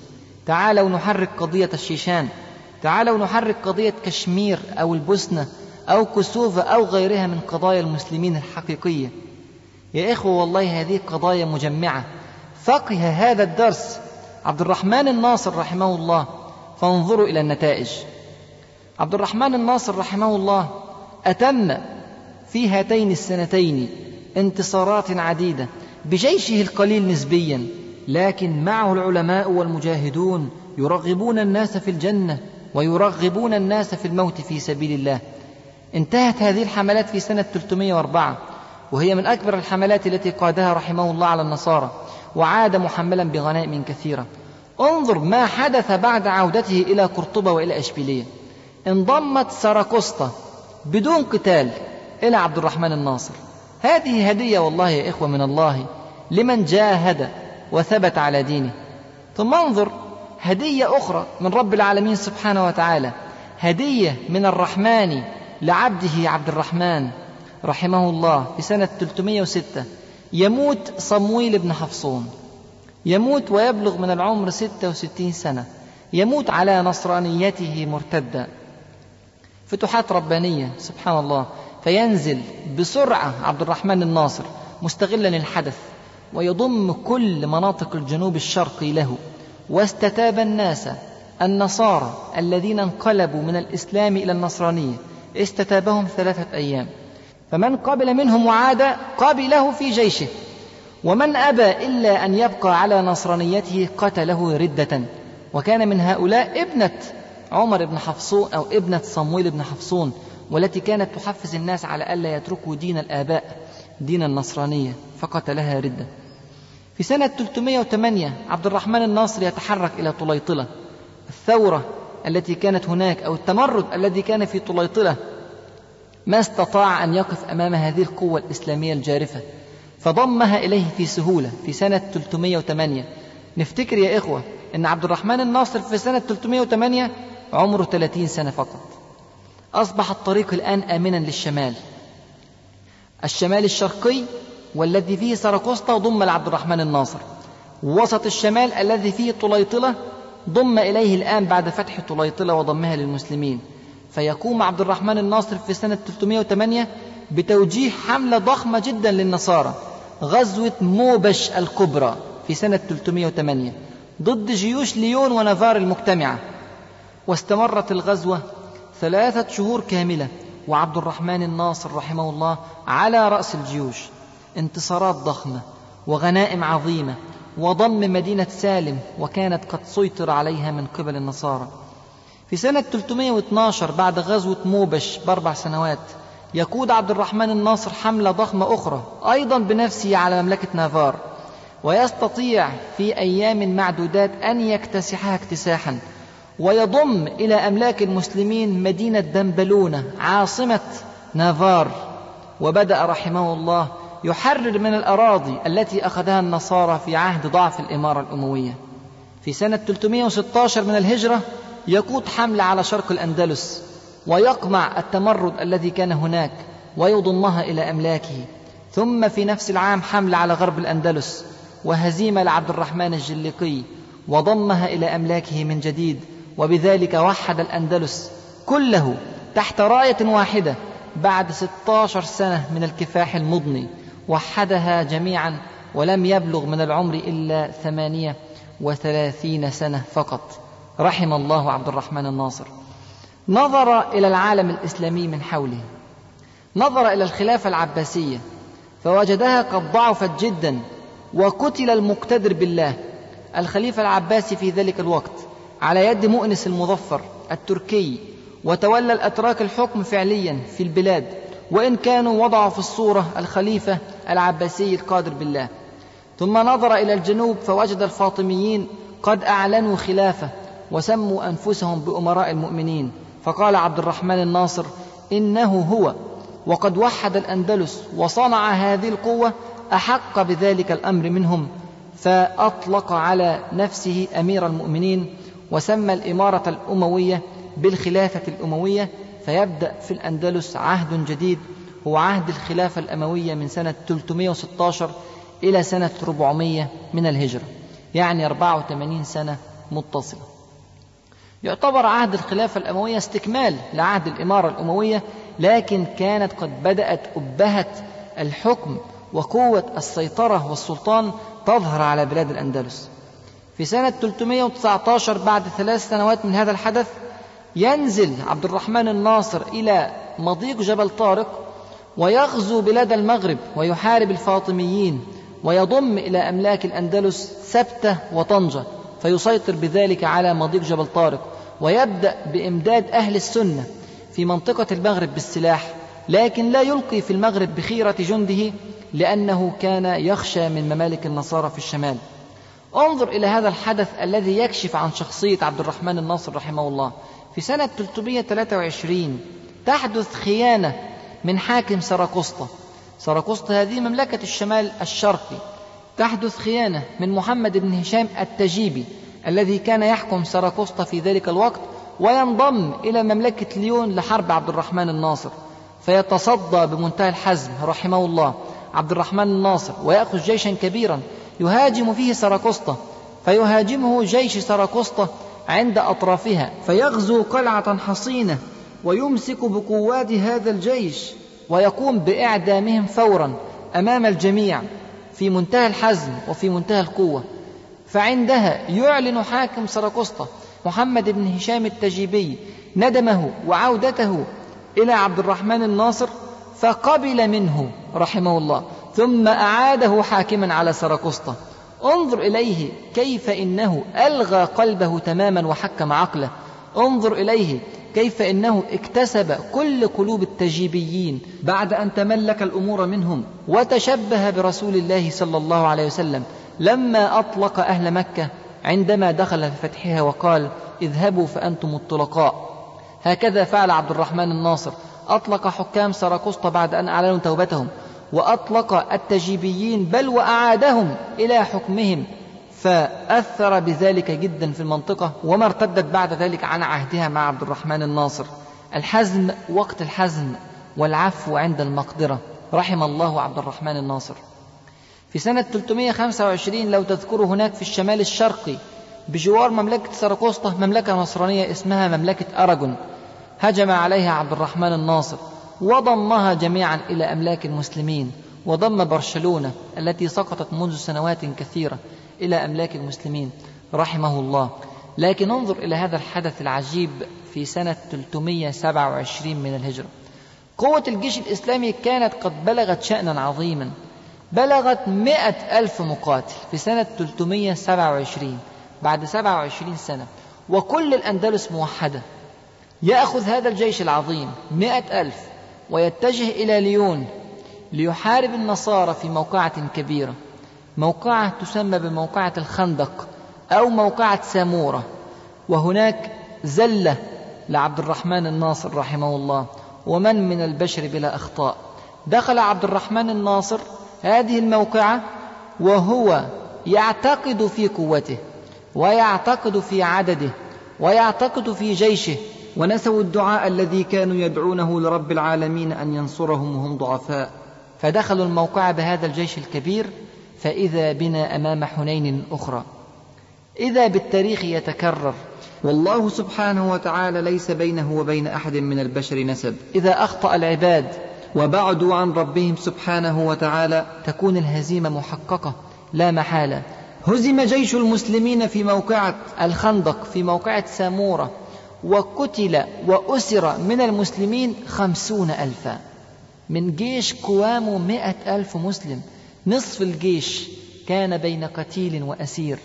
تعالوا نحرك قضية الشيشان. تعالوا نحرك قضية كشمير أو البوسنة أو كسوفا أو غيرها من قضايا المسلمين الحقيقية. يا إخوة والله هذه قضايا مجمعة. فقه هذا الدرس عبد الرحمن الناصر رحمه الله. فانظروا إلى النتائج. عبد الرحمن الناصر رحمه الله أتم في هاتين السنتين انتصارات عديدة بجيشه القليل نسبيا. لكن معه العلماء والمجاهدون يرغبون الناس في الجنة ويرغبون الناس في الموت في سبيل الله. انتهت هذه الحملات في سنة 304 وهي من أكبر الحملات التي قادها رحمه الله على النصارى وعاد محملا بغنائم كثيرة. انظر ما حدث بعد عودته إلى قرطبه وإلى إشبيلية. انضمت ساراكوستا بدون قتال إلى عبد الرحمن الناصر. هذه هدية والله يا إخوة من الله لمن جاهد وثبت على دينه. ثم انظر هدية أخرى من رب العالمين سبحانه وتعالى. هدية من الرحمن لعبده عبد الرحمن رحمه الله في سنة 306 يموت صمويل بن حفصون. يموت ويبلغ من العمر 66 سنة. يموت على نصرانيته مرتدا فتوحات ربانية سبحان الله. فينزل بسرعة عبد الرحمن الناصر مستغلا الحدث ويضم كل مناطق الجنوب الشرقي له. واستتاب الناس النصارى الذين انقلبوا من الإسلام إلى النصرانية. استتابهم ثلاثة أيام. فمن قبل منهم وعاد قبله في جيشه. ومن أبى إلا أن يبقى على نصرانيته قتله ردة. وكان من هؤلاء ابنة عمر بن حفصون أو ابنة صمويل بن حفصون والتي كانت تحفز الناس على ألا يتركوا دين الآباء دين النصرانية فقتلها ردة. في سنة 308 عبد الرحمن الناصر يتحرك إلى طليطلة. الثورة التي كانت هناك أو التمرد الذي كان في طليطلة ما استطاع أن يقف أمام هذه القوة الإسلامية الجارفة فضمها إليه في سهولة في سنة 308 نفتكر يا إخوة أن عبد الرحمن الناصر في سنة 308 عمره 30 سنة فقط. أصبح الطريق الآن آمنا للشمال. الشمال الشرقي والذي فيه سرقسطة ضم لعبد الرحمن الناصر. وسط الشمال الذي فيه طليطلة ضم إليه الآن بعد فتح طليطلة وضمها للمسلمين. فيقوم عبد الرحمن الناصر في سنة 308 بتوجيه حملة ضخمة جدا للنصارى. غزوة موبش الكبرى في سنة 308 ضد جيوش ليون ونافار المجتمعة. واستمرت الغزوة ثلاثة شهور كاملة وعبد الرحمن الناصر رحمه الله على رأس الجيوش. انتصارات ضخمة وغنائم عظيمة وضم مدينة سالم وكانت قد سيطر عليها من قبل النصارى. في سنة 312 بعد غزوة موبش بأربع سنوات يقود عبد الرحمن الناصر حملة ضخمة أخرى أيضا بنفسه على مملكة نافار ويستطيع في أيام معدودات أن يكتسحها اكتساحا ويضم إلى أملاك المسلمين مدينة دنبلونة عاصمة نافار. وبدأ رحمه الله يحرر من الأراضي التي أخذها النصارى في عهد ضعف الإمارة الأموية. في سنة 316 من الهجرة يقود حملة على شرق الأندلس ويقمع التمرد الذي كان هناك ويضمها إلى أملاكه. ثم في نفس العام حملة على غرب الأندلس وهزيمة لعبد الرحمن الجليقي وضمها إلى أملاكه من جديد. وبذلك وحد الأندلس كله تحت راية واحدة بعد 16 سنة من الكفاح المضني. وحدها جميعا ولم يبلغ من العمر إلا ثمانية وثلاثين سنة فقط. رحم الله عبد الرحمن الناصر. نظر إلى العالم الإسلامي من حوله. نظر إلى الخلافة العباسية. فوجدها قد ضعفت جدا وقتل المقتدر بالله الخليفة العباسي في ذلك الوقت على يد مؤنس المظفر التركي وتولى الأتراك الحكم فعليا في البلاد. وإن كانوا وضعوا في الصورة الخليفة العباسي القادر بالله. ثم نظر إلى الجنوب فوجد الفاطميين قد أعلنوا خلافة وسموا أنفسهم بأمراء المؤمنين. فقال عبد الرحمن الناصر إنه هو. وقد وحد الأندلس وصنع هذه القوة أحق بذلك الأمر منهم فأطلق على نفسه أمير المؤمنين وسمى الإمارة الأموية بالخلافة الأموية فيبدأ في الأندلس عهد جديد هو عهد الخلافة الأموية من سنة 316 إلى سنة 400 من الهجرة يعني 84 سنة متصلة. يعتبر عهد الخلافة الأموية استكمال لعهد الإمارة الأموية لكن كانت قد بدأت أبهة الحكم وقوة السيطرة والسلطان تظهر على بلاد الأندلس. في سنة 319 بعد ثلاث سنوات من هذا الحدث ينزل عبد الرحمن الناصر إلى مضيق جبل طارق ويغزو بلاد المغرب ويحارب الفاطميين ويضم إلى أملاك الأندلس سبتة وطنجة فيسيطر بذلك على مضيق جبل طارق ويبدأ بإمداد أهل السنة في منطقة المغرب بالسلاح لكن لا يلقي في المغرب بخيرة جنده لأنه كان يخشى من ممالك النصارى في الشمال. انظر إلى هذا الحدث الذي يكشف عن شخصية عبد الرحمن الناصر رحمه الله. في سنة 323 تحدث خيانة من حاكم سراقسطة سراقسطة هذه مملكة الشمال الشرقي. تحدث خيانة من محمد بن هشام التجيبي الذي كان يحكم سراقسطة في ذلك الوقت وينضم إلى مملكة ليون لحرب عبد الرحمن الناصر. فيتصدى بمنتهى الحزم رحمه الله عبد الرحمن الناصر ويأخذ جيشا كبيرا يهاجم فيه سراقسطة فيهاجمه جيش سراقسطة عند أطرافها فيغزو قلعة حصينة ويمسك بقوات هذا الجيش ويقوم بإعدامهم فورا أمام الجميع في منتهى الحزم وفي منتهى القوة. فعندها يعلن حاكم سراقسطة محمد بن هشام التجيبي ندمه وعودته إلى عبد الرحمن الناصر فقبل منه رحمه الله ثم أعاده حاكما على سراقسطة انظر إليه كيف إنه ألغى قلبه تماما وحكم عقله. انظر إليه كيف إنه اكتسب كل قلوب التجيبيين بعد أن تملك الأمور منهم وتشبه برسول الله صلى الله عليه وسلم. لما أطلق أهل مكة عندما دخل في فتحها وقال اذهبوا فأنتم الطلقاء. هكذا فعل عبد الرحمن الناصر. أطلق حكام سراقسطة بعد أن أعلنوا توبتهم. وأطلق التجيبيين بل وأعادهم إلى حكمهم فأثر بذلك جدا في المنطقة وما ارتدت بعد ذلك عن عهدها مع عبد الرحمن الناصر. الحزم وقت الحزم والعفو عند المقدرة رحم الله عبد الرحمن الناصر. في سنة 325 لو تذكروا هناك في الشمال الشرقي بجوار مملكة سراقسطة مملكة نصرانية اسمها مملكة أراجون هجم عليها عبد الرحمن الناصر. وضمها جميعا إلى أملاك المسلمين وضم برشلونة التي سقطت منذ سنوات كثيرة إلى أملاك المسلمين رحمه الله. لكن انظر إلى هذا الحدث العجيب في سنة 327 من الهجرة. قوة الجيش الإسلامي كانت قد بلغت شأنا عظيما بلغت مئة ألف مقاتل في سنة 327 بعد 27 سنة. وكل الأندلس موحدة. يأخذ هذا الجيش العظيم مئة ألف ويتجه إلى ليون ليحارب النصارى في موقعة كبيرة. موقعة تسمى بموقعة الخندق أو موقعة سامورة. وهناك زلة لعبد الرحمن الناصر رحمه الله. ومن من البشر بلا أخطاء. دخل عبد الرحمن الناصر هذه الموقعة وهو يعتقد في قوته ويعتقد في عدده ويعتقد في جيشه ونسوا الدعاء الذي كانوا يدعونه لرب العالمين أن ينصرهم وهم ضعفاء. فدخلوا الموقعة بهذا الجيش الكبير فإذا بنا أمام حنين أخرى. إذا بالتاريخ يتكرر. والله سبحانه وتعالى ليس بينه وبين أحد من البشر نسب. إذا أخطأ العباد. وبعدوا عن ربهم سبحانه وتعالى. تكون الهزيمة محققة لا محالة. هزم جيش المسلمين في موقعة الخندق في موقعة سامورة. وقتل وأسر من المسلمين خمسون ألفا. من جيش قوامه مئة ألف مسلم. نصف الجيش كان بين قتيل وأسير.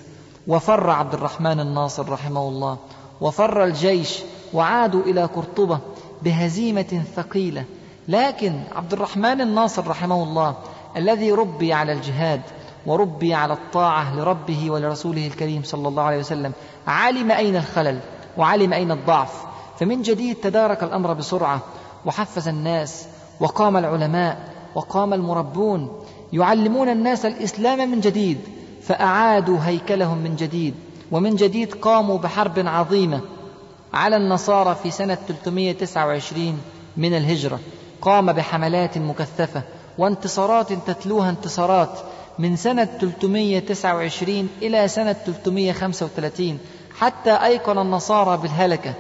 وفر عبد الرحمن الناصر رحمه الله. وفر الجيش وعادوا إلى قرطبة بهزيمة ثقيلة. لكن عبد الرحمن الناصر رحمه الله الذي ربي على الجهاد وربي على الطاعة لربه ولرسوله الكريم صلى الله عليه وسلم علم أين الخلل؟ وعلم أين الضعف. فمن جديد تدارك الأمر بسرعة وحفز الناس وقام العلماء وقام المربون. يعلمون الناس الإسلام من جديد فأعادوا هيكلهم من جديد. ومن جديد قاموا بحرب عظيمة. على النصارى في سنة 329 من الهجرة قام بحملات مكثفة وانتصارات تتلوها انتصارات من سنة 329 إلى سنة 335 حتى أيقن النصارى بالهلكة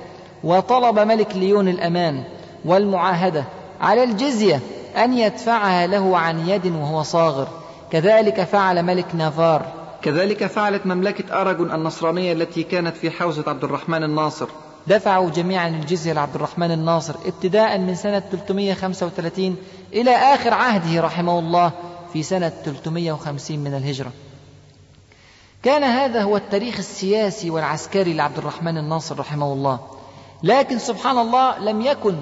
وطلب ملك ليون الأمان والمعاهدة على الجزية أن يدفعها له عن يد وهو صاغر. كذلك فعل ملك نافار. كذلك فعلت مملكة أراجون النصرانية التي كانت في حوزة عبد الرحمن الناصر. دفعوا جميعا الجزية لعبد الرحمن الناصر ابتداء من سنة 335 إلى آخر عهده رحمه الله في سنة 350 من الهجرة. كان هذا هو التاريخ السياسي والعسكري لعبد الرحمن الناصر رحمه الله. لكن سبحان الله لم يكن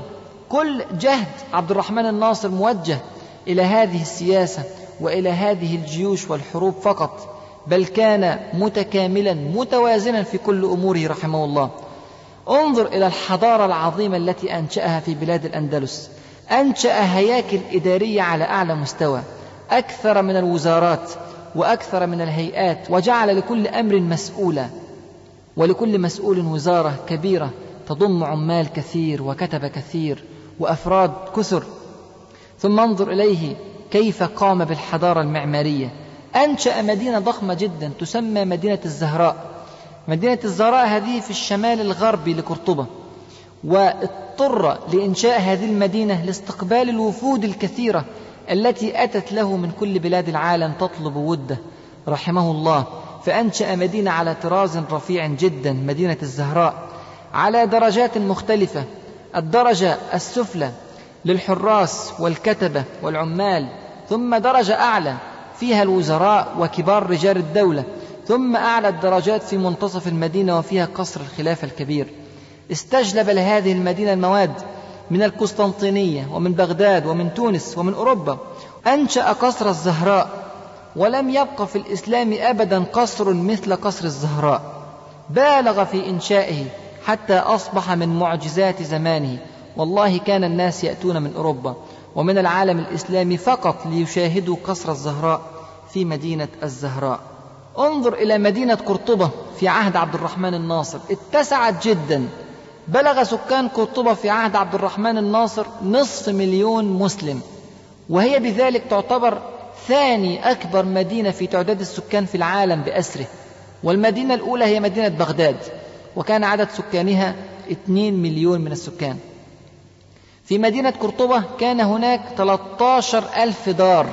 كل جهد عبد الرحمن الناصر موجه إلى هذه السياسة وإلى هذه الجيوش والحروب فقط بل كان متكاملا متوازنا في كل أموره رحمه الله. انظر إلى الحضارة العظيمة التي أنشأها في بلاد الأندلس. أنشأ هياكل إدارية على أعلى مستوى. أكثر من الوزارات. وأكثر من الهيئات وجعل لكل أمر مسؤولا ولكل مسؤول وزارة كبيرة تضم عمال كثير وكتب كثير وأفراد كثر. ثم انظر إليه كيف قام بالحضارة المعمارية. أنشأ مدينة ضخمة جدا تسمى مدينة الزهراء. مدينة الزهراء هذه في الشمال الغربي لقرطبة واضطر لإنشاء هذه المدينة لاستقبال الوفود الكثيرة التي أتت له من كل بلاد العالم تطلب وده رحمه الله. فأنشأ مدينة على طراز رفيع جدا مدينة الزهراء على درجات مختلفة. الدرجة السفلى للحراس والكتبة والعمال ثم درجة أعلى فيها الوزراء وكبار رجال الدولة ثم أعلى الدرجات في منتصف المدينة وفيها قصر الخلافة الكبير. استجلب لهذه المدينة المواد من القسطنطينية ومن بغداد ومن تونس ومن أوروبا. أنشأ قصر الزهراء ولم يبق في الإسلام أبدا قصر مثل قصر الزهراء. بالغ في إنشائه حتى أصبح من معجزات زمانه. والله كان الناس يأتون من أوروبا ومن العالم الإسلامي فقط ليشاهدوا قصر الزهراء في مدينة الزهراء. انظر إلى مدينة قرطبة في عهد عبد الرحمن الناصر. اتسعت جدا. بلغ سكان قرطبة في عهد عبد الرحمن الناصر نصف مليون مسلم وهي بذلك تعتبر ثاني أكبر مدينة في تعداد السكان في العالم بأسره. والمدينة الأولى هي مدينة بغداد وكان عدد سكانها 2 مليون من السكان. في مدينة قرطبة كان هناك 13 ألف دار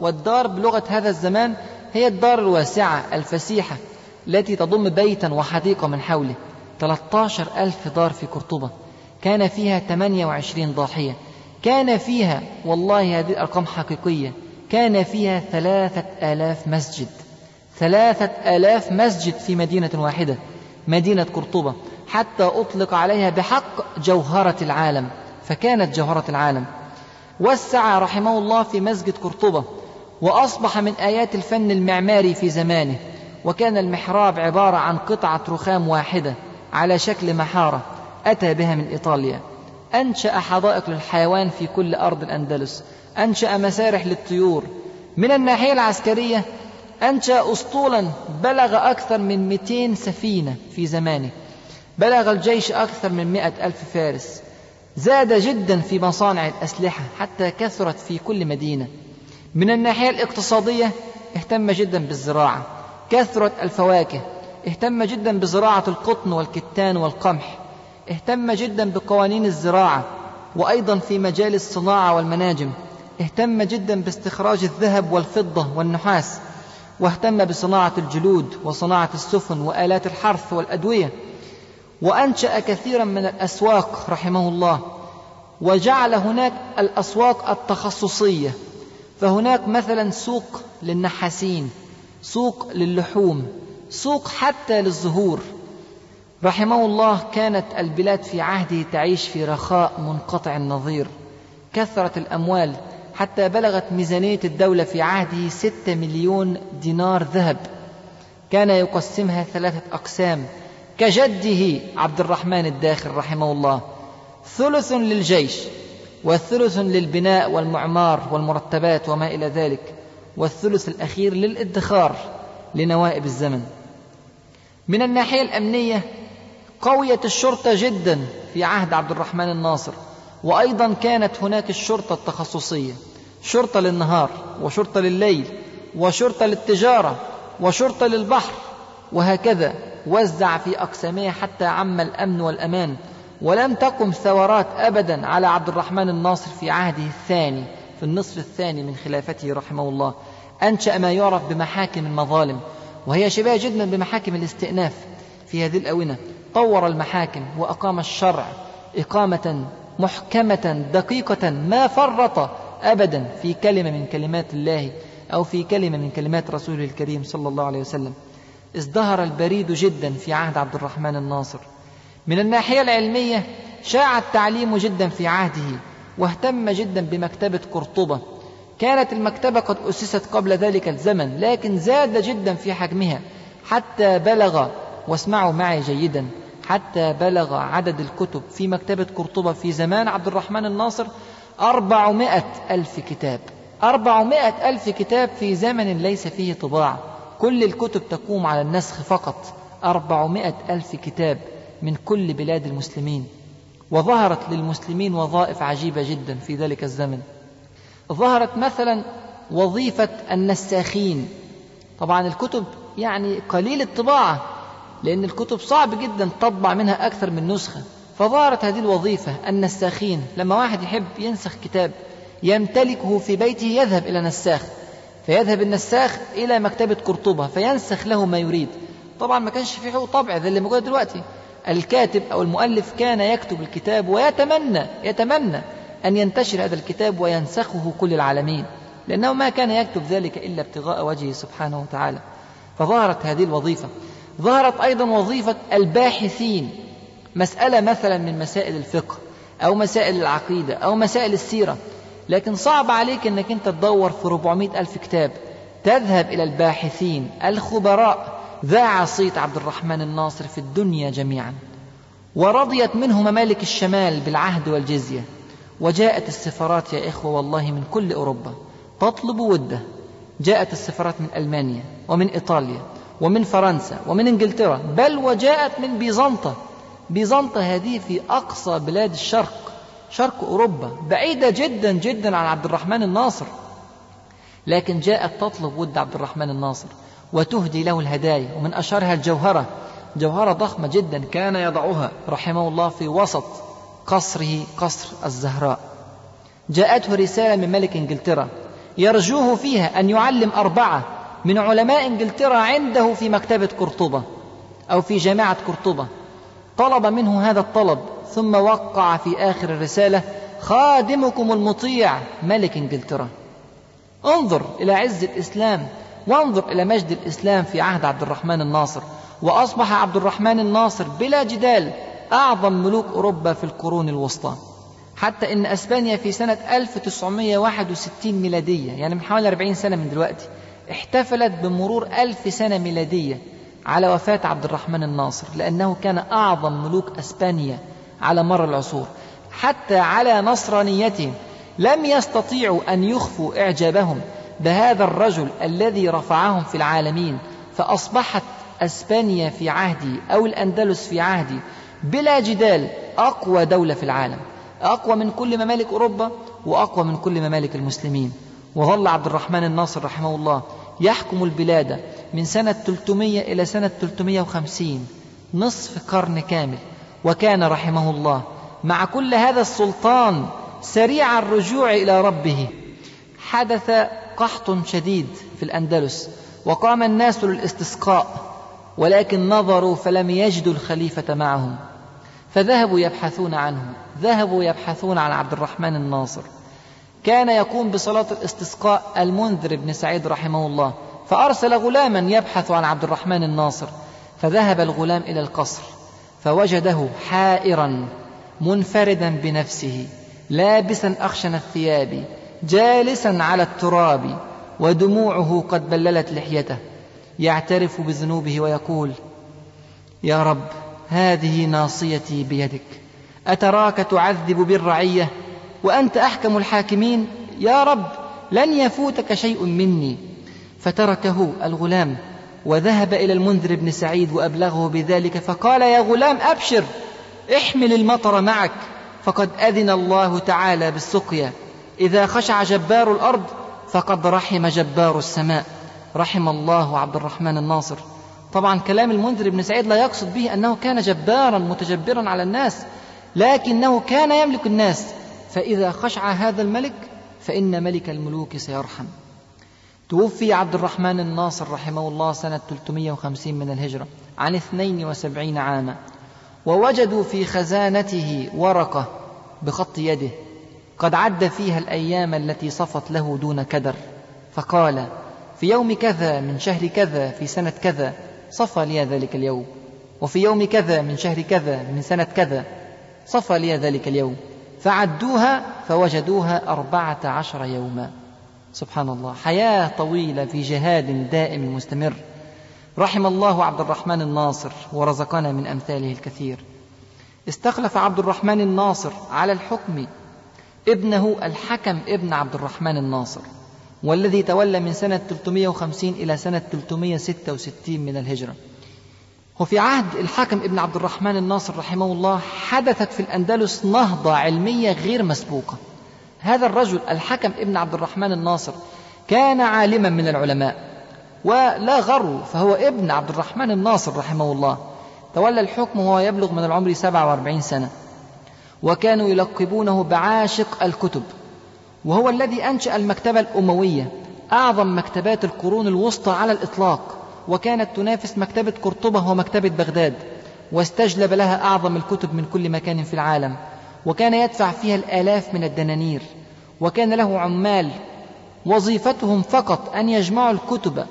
والدار بلغة هذا الزمان هي الدار الواسعة الفسيحة التي تضم بيتا وحديقة من حوله. 13 ألف دار في قرطبة. كان فيها 28 ضاحية. كان فيها والله هذه الأرقام حقيقية كان فيها ثلاثة آلاف مسجد. ثلاثة آلاف مسجد في مدينة واحدة مدينة قرطبة. حتى أطلق عليها بحق جوهرة العالم. فكانت جوهرة العالم. وسع رحمه الله في مسجد قرطبة وأصبح من آيات الفن المعماري في زمانه. وكان المحراب عبارة عن قطعة رخام واحدة. على شكل محارة أتى بها من إيطاليا. أنشأ حدائق للحيوان في كل أرض الأندلس. أنشأ مسارح للطيور. من الناحية العسكرية أنشأ أسطولا بلغ أكثر من 200 سفينة في زمانه. بلغ الجيش أكثر من مئة ألف فارس. زاد جدا في مصانع الأسلحة حتى كثرت في كل مدينة. من الناحية الاقتصادية اهتم جدا بالزراعة. كثرت الفواكه. اهتم جدا بزراعة القطن والكتان والقمح. اهتم جدا بقوانين الزراعة وأيضا في مجال الصناعة والمناجم. اهتم جدا باستخراج الذهب والفضة والنحاس. واهتم بصناعة الجلود وصناعة السفن وآلات الحرث والأدوية. وأنشأ كثيرا من الأسواق رحمه الله. وجعل هناك الأسواق التخصصية. فهناك مثلا سوق للنحاسين سوق للحوم سوق حتى للزهور. رحمه الله كانت البلاد في عهده تعيش في رخاء منقطع النظير. كثرت الأموال حتى بلغت ميزانية الدولة في عهده ستة مليون دينار ذهب. كان يقسمها ثلاثة أقسام. كجده عبد الرحمن الداخل رحمه الله. ثلث للجيش والثلث للبناء والمعمار والمرتبات وما إلى ذلك. والثلث الأخير للادخار لنوائب الزمن. من الناحية الأمنية قويت الشرطة جدا في عهد عبد الرحمن الناصر وأيضا كانت هناك الشرطة التخصصية شرطة للنهار وشرطة لليل وشرطة للتجارة وشرطة للبحر وهكذا وزع في أقسامها حتى عم الأمن والأمان ولم تقم ثورات أبدا على عبد الرحمن الناصر في عهده الثاني في النصف الثاني من خلافته رحمه الله. أنشأ ما يعرف بمحاكم المظالم وهي شبيهة جدا بمحاكم الاستئناف في هذه الأونة. طور المحاكم وأقام الشرع إقامة محكمة دقيقة ما فرط أبدا في كلمة من كلمات الله أو في كلمة من كلمات رسوله الكريم صلى الله عليه وسلم. ازدهر البريد جدا في عهد عبد الرحمن الناصر. من الناحية العلمية شاع التعليم جدا في عهده واهتم جدا بمكتبة قرطبة. كانت المكتبة قد أسست قبل ذلك الزمن لكن زاد جدا في حجمها حتى بلغ واسمعوا معي جيدا حتى بلغ عدد الكتب في مكتبة قرطبة في زمان عبد الرحمن الناصر أربعمائة ألف كتاب. أربعمائة ألف كتاب في زمن ليس فيه طباعة كل الكتب تقوم على النسخ فقط. أربعمائة ألف كتاب من كل بلاد المسلمين. وظهرت للمسلمين وظائف عجيبة جدا في ذلك الزمن. ظهرت مثلا وظيفة النساخين. طبعا الكتب يعني قليل الطباعة لأن الكتب صعب جدا تطبع منها أكثر من نسخة. فظهرت هذه الوظيفة النساخين. لما واحد يحب ينسخ كتاب يمتلكه في بيته يذهب إلى نساخ. فيذهب النساخ إلى مكتبة قرطبة فينسخ له ما يريد. طبعا ما كانش في حقوق طبع زي اللي موجود دلوقتي. الكاتب أو المؤلف كان يكتب الكتاب ويتمنى يتمنى أن ينتشر هذا الكتاب وينسخه كل العالمين لأنه ما كان يكتب ذلك إلا ابتغاء وجهه سبحانه وتعالى. فظهرت هذه الوظيفة. ظهرت أيضا وظيفة الباحثين. مسألة مثلا من مسائل الفقه أو مسائل العقيدة أو مسائل السيرة. لكن صعب عليك أنك أنت تدور في 400 ألف كتاب. تذهب إلى الباحثين. الخبراء ذاع صيت عبد الرحمن الناصر في الدنيا جميعا. ورضيت منه ممالك الشمال بالعهد والجزية. وجاءت السفارات يا إخوة والله من كل أوروبا. تطلب وده. جاءت السفارات من ألمانيا ومن إيطاليا ومن فرنسا ومن إنجلترا. بل وجاءت من بيزنطة. بيزنطة هذه في أقصى بلاد الشرق. شرق أوروبا. بعيدة جدا جدا عن عبد الرحمن الناصر. لكن جاءت تطلب ود عبد الرحمن الناصر. وتهدي له الهدايا. ومن أشهرها الجوهرة. جوهرة ضخمة جدا كان يضعها رحمه الله في وسط قصره قصر الزهراء. جاءته رسالة من ملك إنجلترا يرجوه فيها أن يعلم أربعة من علماء إنجلترا عنده في مكتبة قرطبة أو في جامعة قرطبة. طلب منه هذا الطلب ثم وقع في آخر الرسالة خادمكم المطيع ملك إنجلترا. انظر إلى عز الإسلام وانظر إلى مجد الإسلام في عهد عبد الرحمن الناصر. وأصبح عبد الرحمن الناصر بلا جدال أعظم ملوك أوروبا في القرون الوسطى. حتى إن أسبانيا في سنة 1961 ميلادية يعني من حوالي 40 سنة من دلوقتي احتفلت بمرور ألف سنة ميلادية على وفاة عبد الرحمن الناصر لأنه كان أعظم ملوك أسبانيا على مر العصور. حتى على نصرانيتهم لم يستطيعوا أن يخفوا إعجابهم بهذا الرجل الذي رفعهم في العالمين فأصبحت أسبانيا في عهدي أو الأندلس في عهدي بلا جدال أقوى دولة في العالم أقوى من كل ممالك أوروبا وأقوى من كل ممالك المسلمين. وظل عبد الرحمن الناصر رحمه الله يحكم البلاد من سنة 300 إلى سنة 350 نصف قرن كامل. وكان رحمه الله مع كل هذا السلطان سريع الرجوع إلى ربه. حدث قحط شديد في الأندلس وقام الناس للاستسقاء ولكن نظروا فلم يجدوا الخليفة معهم. فذهبوا يبحثون عنه. ذهبوا يبحثون عن عبد الرحمن الناصر. كان يقوم بصلاة الاستسقاء المنذر بن سعيد رحمه الله فأرسل غلاما يبحث عن عبد الرحمن الناصر. فذهب الغلام إلى القصر فوجده حائرا منفردا بنفسه لابسا أخشن الثياب جالسا على التراب ودموعه قد بللت لحيته. يعترف بذنوبه ويقول يا رب هذه ناصيتي بيدك. أتراك تعذب بالرعية وأنت أحكم الحاكمين؟ يا رب لن يفوتك شيء مني. فتركه الغلام وذهب إلى المنذر بن سعيد وأبلغه بذلك فقال يا غلام أبشر احمل المطر معك. فقد أذن الله تعالى بالسقيا. إذا خشع جبار الأرض فقد رحم جبار السماء. رحم الله عبد الرحمن الناصر. طبعا كلام المنذر بن سعيد لا يقصد به أنه كان جبارا متجبرا على الناس لكنه كان يملك الناس. فإذا خشع هذا الملك فإن ملك الملوك سيرحم. توفي عبد الرحمن الناصر رحمه الله سنة 350 من الهجرة عن 72 عاما ووجدوا في خزانته ورقة بخط يده. قد عد فيها الأيام التي صفت له دون كدر. فقال في يوم كذا من شهر كذا في سنة كذا صفى لي ذلك اليوم. وفي يوم كذا من شهر كذا من سنة كذا صفى لي ذلك اليوم. فعدوها فوجدوها أربعة عشر يوما. سبحان الله. حياة طويلة في جهاد دائم مستمر. رحم الله عبد الرحمن الناصر ورزقنا من أمثاله الكثير. استخلف عبد الرحمن الناصر على الحكم ابنه الحكم ابن عبد الرحمن الناصر. والذي تولى من سنة 350 إلى سنة 366 من الهجرة. وفي عهد الحكم ابن عبد الرحمن الناصر رحمه الله حدثت في الأندلس نهضة علمية غير مسبوقة. هذا الرجل الحكم ابن عبد الرحمن الناصر كان عالما من العلماء ولا غرو فهو ابن عبد الرحمن الناصر رحمه الله. تولى الحكم وهو يبلغ من العمر 47 سنة. وكانوا يلقبونه بعاشق الكتب. وهو الذي أنشأ المكتبة الأموية أعظم مكتبات القرون الوسطى على الإطلاق وكانت تنافس مكتبة قرطبة ومكتبة بغداد واستجلب لها أعظم الكتب من كل مكان في العالم وكان يدفع فيها الآلاف من الدنانير وكان له عمال وظيفتهم فقط أن يجمعوا الكتب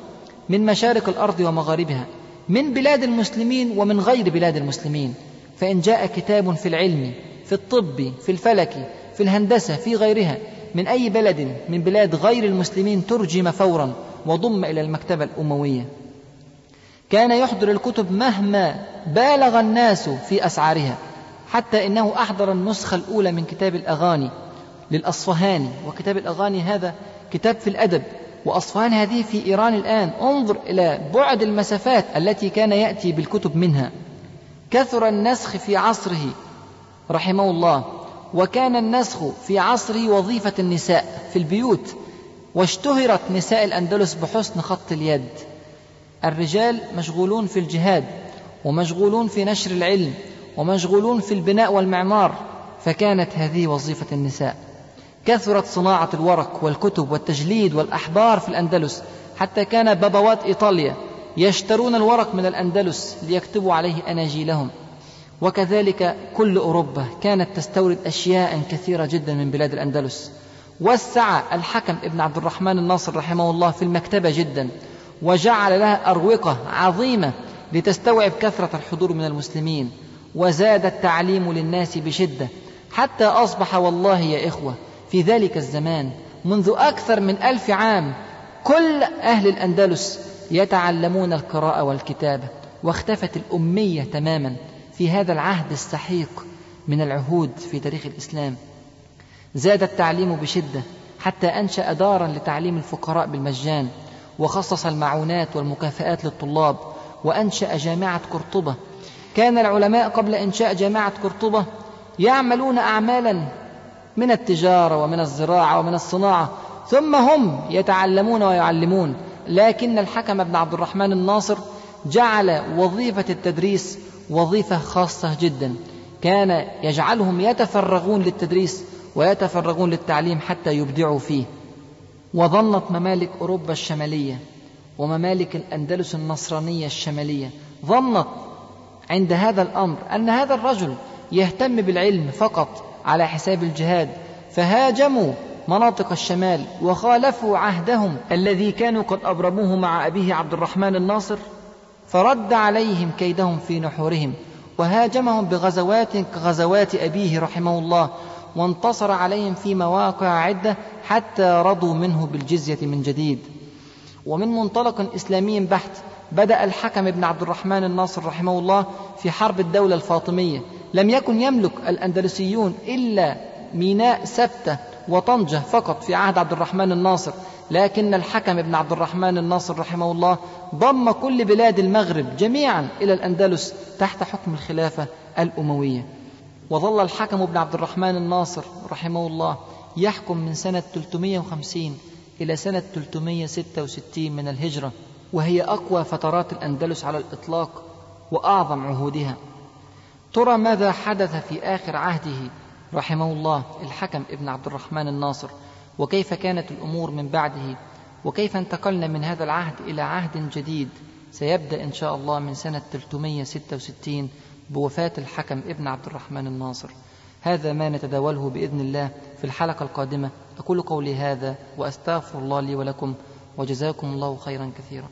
من مشارق الأرض ومغاربها من بلاد المسلمين ومن غير بلاد المسلمين. فإن جاء كتاب في العلم في الطب في الفلك في الهندسة في غيرها من أي بلد من بلاد غير المسلمين ترجم فورا وضم إلى المكتبة الأموية. كان يحضر الكتب مهما بالغ الناس في أسعارها حتى إنه أحضر النسخة الأولى من كتاب الأغاني للأصفهاني. وكتاب الأغاني هذا كتاب في الأدب وأصفهان هذه في إيران الآن. انظر إلى بعد المسافات التي كان يأتي بالكتب منها. كثر النسخ في عصره رحمه الله. وكان النسخ في عصره وظيفة النساء في البيوت واشتهرت نساء الأندلس بحسن خط اليد. الرجال مشغولون في الجهاد ومشغولون في نشر العلم ومشغولون في البناء والمعمار فكانت هذه وظيفة النساء. كثرت صناعة الورق والكتب والتجليد والأحبار في الأندلس حتى كان بابوات إيطاليا يشترون الورق من الأندلس ليكتبوا عليه أناجيلهم. وكذلك كل أوروبا كانت تستورد أشياء كثيرة جدا من بلاد الأندلس. وسع الحكم ابن عبد الرحمن الناصر رحمه الله في المكتبة جدا وجعل لها أروقة عظيمة لتستوعب كثرة الحضور من المسلمين وزاد التعليم للناس بشدة حتى أصبح والله يا إخوة في ذلك الزمان منذ أكثر من ألف عام كل أهل الأندلس يتعلمون القراءة والكتابة واختفت الأمية تماما. في هذا العهد السحيق من العهود في تاريخ الإسلام. زاد التعليم بشدة حتى أنشأ دارا لتعليم الفقراء بالمجان وخصص المعونات والمكافآت للطلاب وأنشأ جامعة قرطبة. كان العلماء قبل إنشاء جامعة قرطبة يعملون أعمالا من التجارة ومن الزراعة ومن الصناعة ثم هم يتعلمون ويعلمون. لكن الحكم ابن عبد الرحمن الناصر جعل وظيفة التدريس وظيفة خاصة جدا. كان يجعلهم يتفرغون للتدريس ويتفرغون للتعليم حتى يبدعوا فيه. وظنت ممالك أوروبا الشمالية وممالك الأندلس النصرانية الشمالية. ظنت عند هذا الأمر أن هذا الرجل يهتم بالعلم فقط على حساب الجهاد. فهاجموا مناطق الشمال وخالفوا عهدهم الذي كانوا قد أبرموه مع أبيه عبد الرحمن الناصر. فرد عليهم كيدهم في نحورهم وهاجمهم بغزوات كغزوات أبيه رحمه الله وانتصر عليهم في مواقع عدة حتى رضوا منه بالجزية من جديد. ومن منطلق إسلامي بحت بدأ الحكم ابن عبد الرحمن الناصر رحمه الله في حرب الدولة الفاطمية. لم يكن يملك الأندلسيون إلا ميناء سبتة وطنجة فقط في عهد عبد الرحمن الناصر. لكن الحكم ابن عبد الرحمن الناصر رحمه الله ضم كل بلاد المغرب جميعا إلى الأندلس تحت حكم الخلافة الأموية. وظل الحكم ابن عبد الرحمن الناصر رحمه الله يحكم من سنة 350 إلى سنة 366 من الهجرة وهي أقوى فترات الأندلس على الإطلاق وأعظم عهودها. ترى ماذا حدث في آخر عهده رحمه الله الحكم ابن عبد الرحمن الناصر؟ وكيف كانت الأمور من بعده وكيف انتقلنا من هذا العهد إلى عهد جديد سيبدأ إن شاء الله من سنة 366 بوفاة الحكم ابن عبد الرحمن الناصر. هذا ما نتداوله بإذن الله في الحلقة القادمة. أقول قولي هذا وأستغفر الله لي ولكم وجزاكم الله خيرا كثيرا.